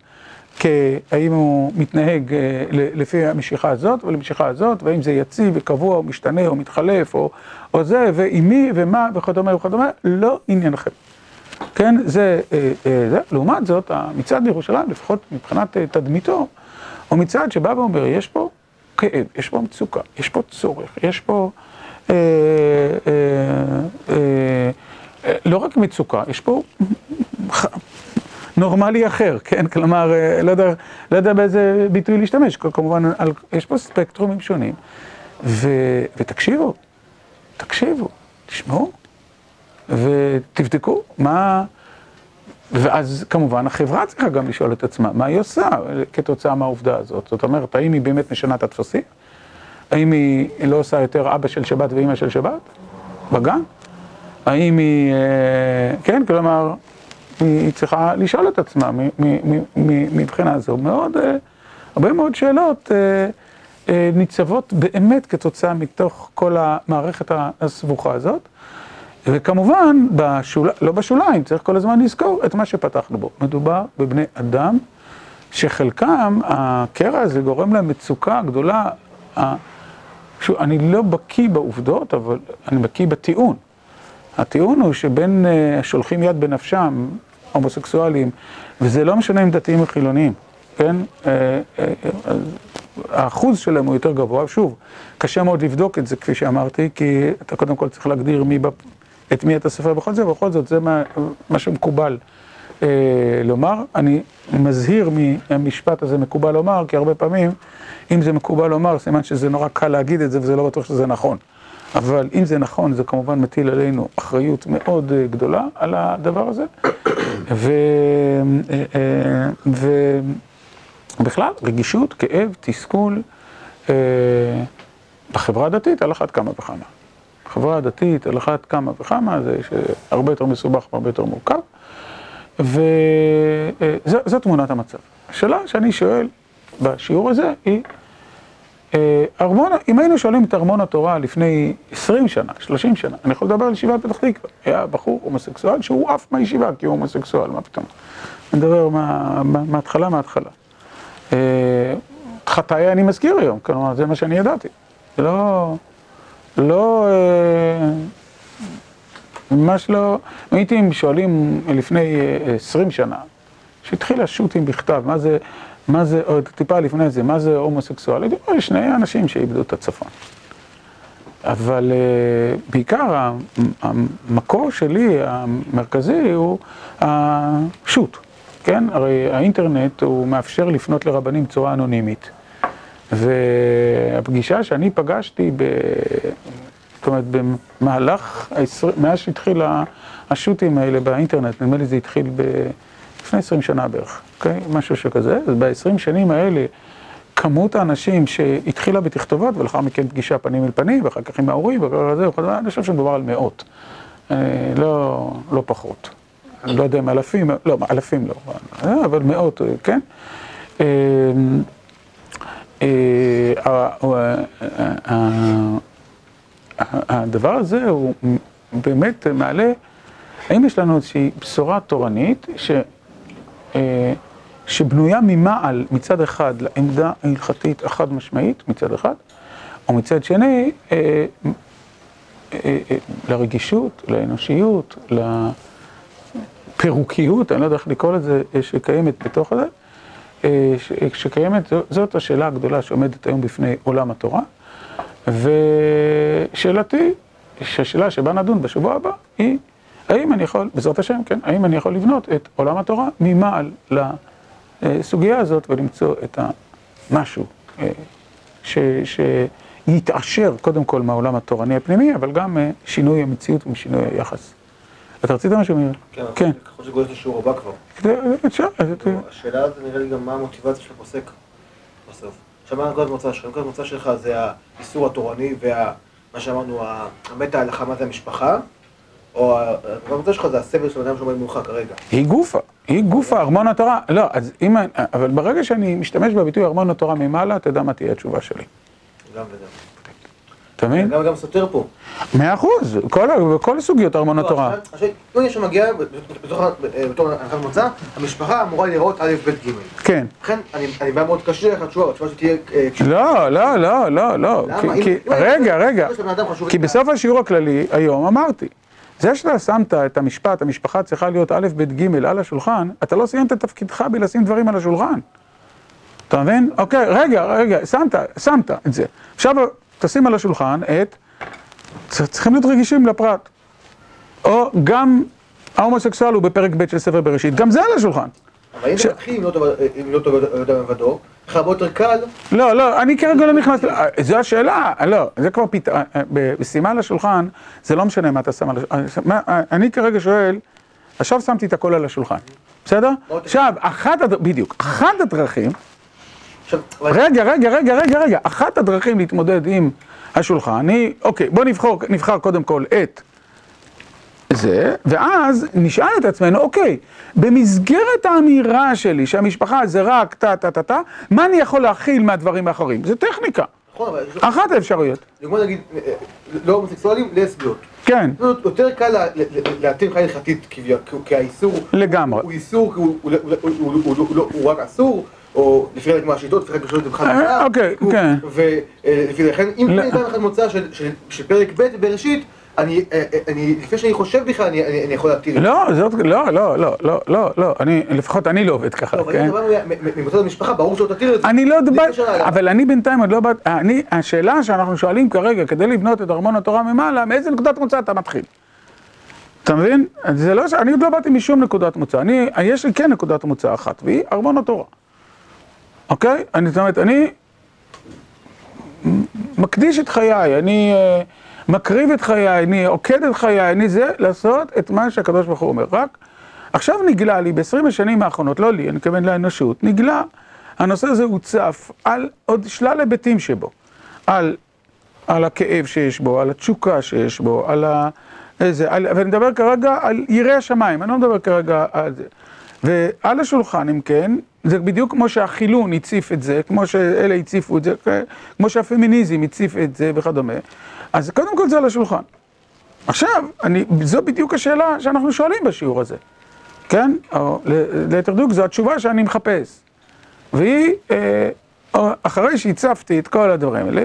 האם הוא מתנהג לפי המשיכה הזאת או למשיכה הזאת, והאם זה יציב וקבוע או משתנה או מתחלף או, או זה, ועם מי ומה וכדומה וכדומה, לא עניינכם. כן, זה, זה, לעומת זאת, המצעד בירושלים, לפחות מבחינת תדמיתו, הוא מצעד שבא ואומר, יש פה כאב, יש פה מצוקה, יש פה צורך, יש פה אה, אה, אה, אה, לא רק מצוקה, יש פה נורמלי אחר, כן? כלומר, לא יודע, לא יודע באיזה ביטוי להשתמש, כמובן, על, יש פה ספקטרומים שונים, ו, ותקשיבו, תקשיבו, תשמעו, ותבדקו מה... ואז כמובן החברה צריכה גם לשאול את עצמה, מה היא עושה כתוצאה מהעובדה הזאת? זאת אומרת, האם היא באמת משנה את הטפסים? האם היא לא עושה יותר אבא של שבת ואימא של שבת? בגן? האם היא... כן, כלומר... היא צריכה לשאול את עצמה מבחינה זו. מאוד, הרבה מאוד שאלות ניצבות באמת כתוצאה מתוך כל המערכת הסבוכה הזאת. וכמובן, בשול... לא בשוליים, צריך כל הזמן לזכור את מה שפתחנו בו. מדובר בבני אדם שחלקם, הקרע הזה גורם להם מצוקה גדולה. שוב, אני לא בקיא בעובדות, אבל אני בקיא בטיעון. הטיעון הוא שבין השולחים יד בנפשם, הומוסקסואלים, וזה לא משנה אם דתיים או חילוניים, כן? האחוז שלהם הוא יותר גבוה, שוב, קשה מאוד לבדוק את זה, כפי שאמרתי, כי אתה קודם כל צריך להגדיר מי, את מי אתה סופר בכל זה, ובכל זאת זה מה, מה שמקובל אה, לומר. אני מזהיר מהמשפט הזה מקובל לומר, כי הרבה פעמים, אם זה מקובל לומר, סימן שזה נורא קל להגיד את זה, וזה לא בטוח שזה נכון. אבל אם זה נכון, זה כמובן מטיל עלינו אחריות מאוד גדולה על הדבר הזה. ובכלל, רגישות, כאב, תסכול, בחברה הדתית על אחת כמה וכמה. בחברה הדתית על אחת כמה וכמה, זה הרבה יותר מסובך והרבה יותר מורכב. וזו תמונת המצב. השאלה שאני שואל בשיעור הזה היא, ארמון, אם היינו שואלים את ארמון התורה לפני 20 שנה, 30 שנה, אני יכול לדבר על ישיבת פתח תקווה, היה בחור הומוסקסואל שהוא עף מהישיבה כי הוא הומוסקסואל, מה פתאום? אני מדבר מההתחלה, מההתחלה. חטאי אני מזכיר היום, כלומר זה מה שאני ידעתי. לא, לא, ממש לא, הייתי שואלים לפני 20 שנה, שהתחיל השו"תים בכתב, מה זה, מה זה, או טיפה לפני זה, מה זה הומוסקסואל? יש שני אנשים שאיבדו את הצפון. אבל בעיקר המקור שלי, המרכזי, הוא השו"ת, כן? הרי האינטרנט הוא מאפשר לפנות לרבנים בצורה אנונימית. והפגישה שאני פגשתי, ב... זאת אומרת, במהלך, מאז שהתחיל השו"תים האלה באינטרנט, נדמה לי זה התחיל ב... לפני 20 שנה בערך, אוקיי? משהו שכזה. אז ב-20 שנים האלה כמות האנשים שהתחילה בתכתובות ולאחר מכן פגישה פנים אל פנים ואחר כך עם ההורים וכל זה, אני חושב שמדובר על מאות, אה, לא, לא פחות. אני לא יודע אם אלפים, לא, אלפים לא, אבל מאות, אה, כן? אה, ה- הדבר הזה הוא באמת מעלה, האם יש לנו איזושהי בשורה תורנית שבנויה ממעל מצד אחד לעמדה ההלכתית החד משמעית מצד אחד, או מצד שני אה, אה, אה, לרגישות, לאנושיות, לפירוקיות, אני לא יודע איך לקרוא לזה, אה, שקיימת בתוך זה, אה, שקיימת, זאת השאלה הגדולה שעומדת היום בפני עולם התורה. ושאלתי, שהשאלה שבה נדון בשבוע הבא, היא האם אני יכול, בעזרת השם, כן, האם אני יכול לבנות את עולם התורה ממעל לסוגיה הזאת ולמצוא את המשהו אה, ש, שיתעשר קודם כל מהעולם התורני הפנימי, אבל גם אה, שינוי המציאות ושינוי היחס. אתה רצית משהו, מאיר? כן. ככל שגולש לשיעור הבא כבר. אפשר, ת- השאלה זה נראה לי גם מה המוטיבציה של הפוסק בסוף. עכשיו, מה נקודת המוצא שלך? נקודת המוצא שלך זה האיסור התורני ומה שאמרנו, המטה ההלכה, מה זה המשפחה? או ה- נקודת המוצא שלך זה הסבל של אדם שעומד מולך כרגע. היא גופה, היא גופה, ארמון התורה. לא, אז אם, אבל ברגע שאני משתמש בביטוי ארמון התורה ממעלה, תדע מה תהיה התשובה שלי. גם וגם. אתה מבין? גם גם סותר פה. מאה אחוז, כל, סוגיות ארמון לא, התורה. עכשיו- יש שמגיע אה, בתור הנחת מוצא, המשפחה אמורה להיראות א', ב', ג'. כן. לכן, אני בא מאוד קשה לך התשובה, התשובה שתהיה... אה. לא, לא, לא, לא, לא. למה? רגע, רגע. כי בסוף השיעור הכללי, היום אמרתי, זה שאתה שמת את המשפט, המשפחה צריכה להיות א', ב', ג' על השולחן, אתה לא סיימת את תפקידך בלשים דברים על השולחן. אתה מבין? אוקיי, רגע, רגע, שמת, שמת את זה. עכשיו תשים על השולחן את, צריכים להיות רגישים לפרט. או גם ההומוסקסואל הוא בפרק ב' של ספר בראשית, גם זה על השולחן. אבל אם אתה מתחיל עם לא טוב- לא לבדו, לך הרבה יותר קל לא, לא, אני כרגע לא נכנס, ל- זו השאלה, לא, זה כבר פת... בשימה על השולחן, זה לא משנה מה אתה שם על השולחן, אני כרגע שואל, עכשיו שמתי את הכל על השולחן, בסדר? עכשיו, אחת, בדיוק, אחת הדרכים, רגע, רגע, רגע, רגע, רגע, אחת הדרכים להתמודד עם השולחן היא, אוקיי, בוא נבחר קודם כל את זה, ואז נשאל את עצמנו, אוקיי, במסגרת האמירה שלי שהמשפחה זה רק טה טה טה טה, מה אני יכול להכיל מהדברים האחרים? זה טכניקה, נכון, אבל אחת האפשרויות, דוגמא נגיד, אה, אה, לא הומוסקסואלים, לסביות. כן, זאת יותר קל להתאים מבחינה הלכתית כביכול, כי- האיסור לגמרי. הוא איסור, הוא- רק אסור, או לפי חלק מהשיטות, לפי חלק מהשיטות בכלל אה, אוקיי, כן. ולפי זה, לכן אם. אני אתן לך מוצא של פרק ב' בראשית, אני, אה, אה, אני, לפני שאני חושב בכלל, אני- אני אני יכול להתיר. לא, זאת, לא, לא, לא, לא, לא, לא, אני, לפחות אני לא עובד ככה, לא, אבל כן? אם אתה בא מ- מ- ממוצא המשפחה, ברור שלא תתיר את זה. אני לא לאדם. אבל אני בינתיים עוד לא בא, אני, השאלה שאנחנו שואלים כרגע, כדי לבנות את ארמון התורה ממעלה, מאיזה נקודת מוצא אתה מתחיל? אתה מבין? זה לא, אני עוד לא באתי משום נקודת מוצא, אני, יש לי כן נקודת מוצא אחת, והיא ארמון התורה. אוקיי? אני, זאת אומרת, אני מקדיש את חיי, אני אה, מקריב את חיי, אני עוקד את חיי, אני זה, לעשות את מה שהקדוש ברוך הוא אומר. רק עכשיו נגלה לי, ב-20 השנים האחרונות, לא לי, אני מתכוון לאנושות, נגלה, הנושא הזה הוצף על עוד שלל היבטים שבו. על, על הכאב שיש בו, על התשוקה שיש בו, על ה... איזה, על, ואני מדבר כרגע על יראי השמיים, אני לא מדבר כרגע על זה. ועל השולחן, אם כן, זה בדיוק כמו שהחילון הציף את זה, כמו שאלה הציפו את זה, כמו שהפמיניזם הציף את זה וכדומה. אז קודם כל זה על השולחן. עכשיו, אני, זו בדיוק השאלה שאנחנו שואלים בשיעור הזה, כן? או ליתר דיוק, זו התשובה שאני מחפש. והיא, אה, אחרי שהצפתי את כל הדברים האלה,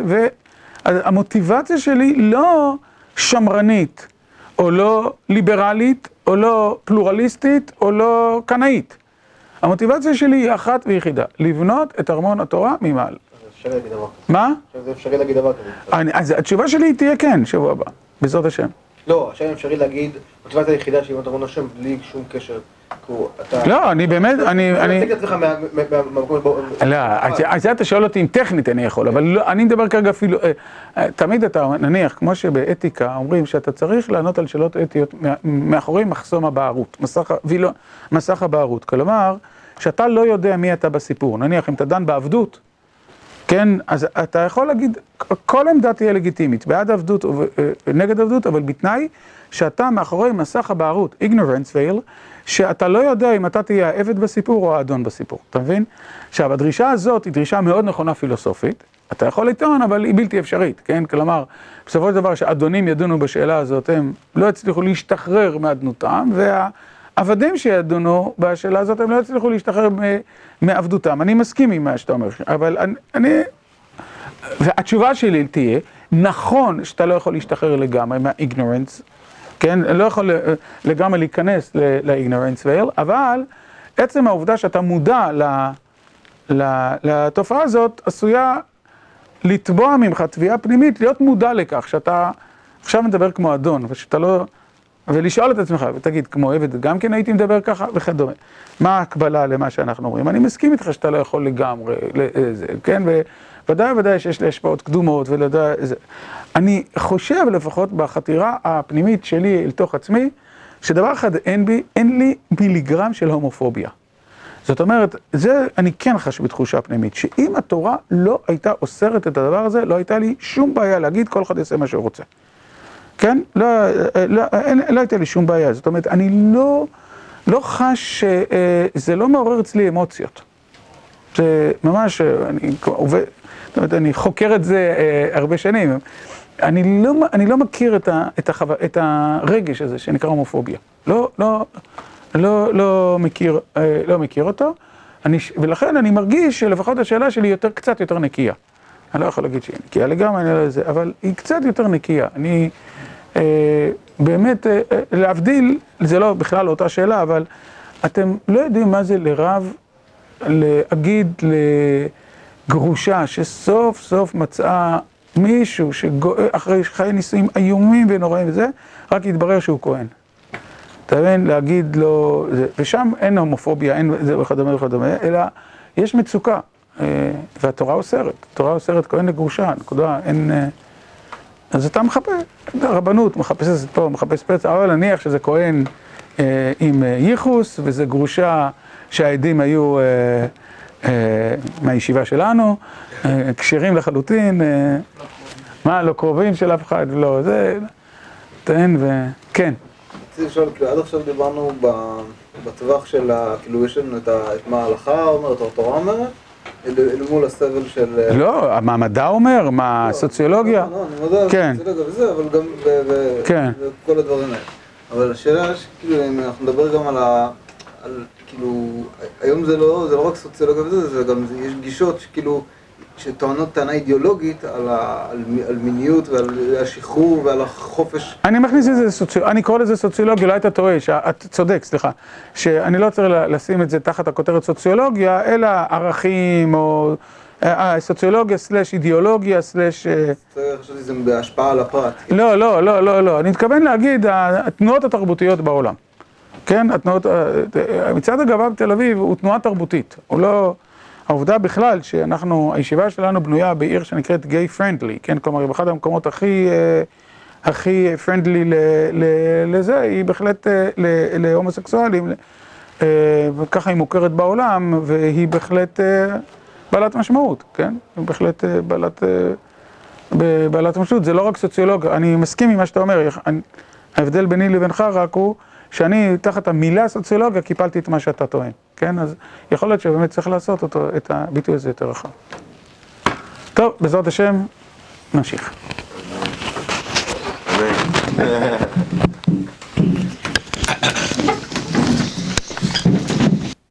והמוטיבציה שלי לא שמרנית, או לא ליברלית, או לא פלורליסטית, או לא קנאית. המוטיבציה שלי היא אחת ויחידה, לבנות את ארמון התורה ממעל. מה? זה אפשרי להגיד דבר כזה. אני, אז התשובה שלי תהיה כן, שבוע הבא, בעזרת השם. לא, עכשיו אפשרי להגיד, מוטיבציה היחידה שהיא ארמון השם בלי שום קשר. לא, אני באמת, אני... אתה אני... מציג את עצמך מה- מה- מה- מהמקום. לא, אז אתה שואל אותי אם טכנית אני יכול, אבל לא, אני מדבר כרגע אפילו, אה, אה, תמיד אתה, נניח, כמו שבאתיקה אומרים שאתה צריך לענות על שאלות אתיות מאחורי מחסום הבערות, מסך, הבערות, כלומר, שאתה לא יודע מי אתה בסיפור, נניח אם אתה דן בעבדות, כן, אז אתה יכול להגיד, כל עמדה תהיה לגיטימית, בעד עבדות ונגד עבדות, אבל בתנאי שאתה מאחורי מסך הבערות, ignorance veil, שאתה לא יודע אם אתה תהיה העבד בסיפור או האדון בסיפור, אתה מבין? עכשיו, הדרישה הזאת היא דרישה מאוד נכונה פילוסופית, אתה יכול לטעון, אבל היא בלתי אפשרית, כן? כלומר, בסופו של דבר, שאדונים ידונו בשאלה הזאת, הם לא יצליחו להשתחרר מאדנותם, והעבדים שידונו בשאלה הזאת, הם לא יצליחו להשתחרר מעבדותם. אני מסכים עם מה שאתה אומר, אבל אני... והתשובה שלי תהיה, נכון שאתה לא יכול להשתחרר לגמרי מה-ignorance, כן? לא יכול לגמרי להיכנס ל-ignorance veil, אבל עצם העובדה שאתה מודע לתופעה הזאת, עשויה לתבוע ממך תביעה פנימית, להיות מודע לכך שאתה עכשיו מדבר כמו אדון, ושאתה לא... ולשאול את עצמך, ותגיד, כמו עבד, גם כן הייתי מדבר ככה, וכדומה. מה ההקבלה למה שאנחנו אומרים? אני מסכים איתך שאתה לא יכול לגמרי, לזה, כן? וודאי וודאי שיש לי השפעות קדומות, ולדע... אני חושב לפחות בחתירה הפנימית שלי אל תוך עצמי, שדבר אחד אין בי, אין לי מיליגרם של הומופוביה. זאת אומרת, זה אני כן חש בתחושה פנימית, שאם התורה לא הייתה אוסרת את הדבר הזה, לא הייתה לי שום בעיה להגיד כל אחד יעשה מה שהוא רוצה. כן? לא, לא, אין, לא הייתה לי שום בעיה, זאת אומרת, אני לא, לא חש, זה לא מעורר אצלי אמוציות. זה ממש, אני עובד, זאת אומרת, אני חוקר את זה הרבה שנים. אני לא, אני לא מכיר את, ה, את, החו, את הרגש הזה שנקרא הומופוביה. לא, לא, לא, לא מכיר, לא מכיר אותו, אני, ולכן אני מרגיש שלפחות השאלה שלי יותר, קצת יותר נקייה. אני לא יכול להגיד שהיא נקייה לגמרי, אני לא יודע, אבל היא קצת יותר נקייה. אני אה, באמת, אה, להבדיל, זה לא בכלל אותה שאלה, אבל אתם לא יודעים מה זה לרב להגיד לגרושה שסוף סוף מצאה מישהו שאחרי חיי נישואים איומים ונוראים וזה, רק יתברר שהוא כהן. אתה מבין? להגיד לו, ושם אין הומופוביה, אין זה וכדומה וכדומה, אלא יש מצוקה, והתורה אוסרת, התורה אוסרת כהן לגרושה, נקודה, אין... אז אתה מחפש, הרבנות מחפשת פה, מחפש פצע, אבל נניח שזה כהן עם ייחוס, וזה גרושה שהעדים היו מהישיבה שלנו, כשירים לחלוטין, מה, לא קרובים של אף אחד, לא, זה, תן ו... כן. רציתי לשאול, כאילו עד עכשיו דיברנו בטווח של, כאילו יש לנו את מה ההלכה אומרת, או התורה אומרת, אל מול הסבל של... לא, מה המדע אומר? מה הסוציולוגיה? לא, אני מודע, כן. וזה, אבל גם בכל הדברים האלה. אבל השאלה שכאילו, אם אנחנו נדבר גם על ה... כאילו, היום זה לא, זה לא רק סוציולוגיה וזה, זה גם, יש גישות שכאילו, שטוענות טענה אידיאולוגית על, ה, על, על מיניות ועל השחרור ועל החופש. אני מכניס לזה סוציולוגיה, אני קורא לזה סוציולוגיה, לא היית טועה, את צודק, סליחה, שאני לא צריך לשים את זה תחת הכותרת סוציולוגיה, אלא ערכים או סוציולוגיה סלש אידיאולוגיה סלש... חשבתי שזה בהשפעה על הפרט. לא, לא, לא, לא, לא, אני מתכוון להגיד, התנועות התרבותיות בעולם. כן, התנועות, מצעד הגאווה בתל אביב הוא תנועה תרבותית, הוא לא... העובדה בכלל שאנחנו, הישיבה שלנו בנויה בעיר שנקראת גיי פרנדלי, כן, כלומר, היא באחד המקומות הכי, הכי פרנדלי לזה, היא בהחלט להומוסקסואלים, וככה היא מוכרת בעולם, והיא בהחלט בעלת משמעות, כן, היא בהחלט בעלת, בעלת משמעות, זה לא רק סוציולוגיה, אני מסכים עם מה שאתה אומר, ההבדל ביני לבינך רק הוא שאני תחת המילה סוציולוגיה קיפלתי את מה שאתה טוען, כן? אז יכול להיות שבאמת צריך לעשות אותו, את הביטוי הזה יותר רחב. טוב, בעזרת השם, נמשיך.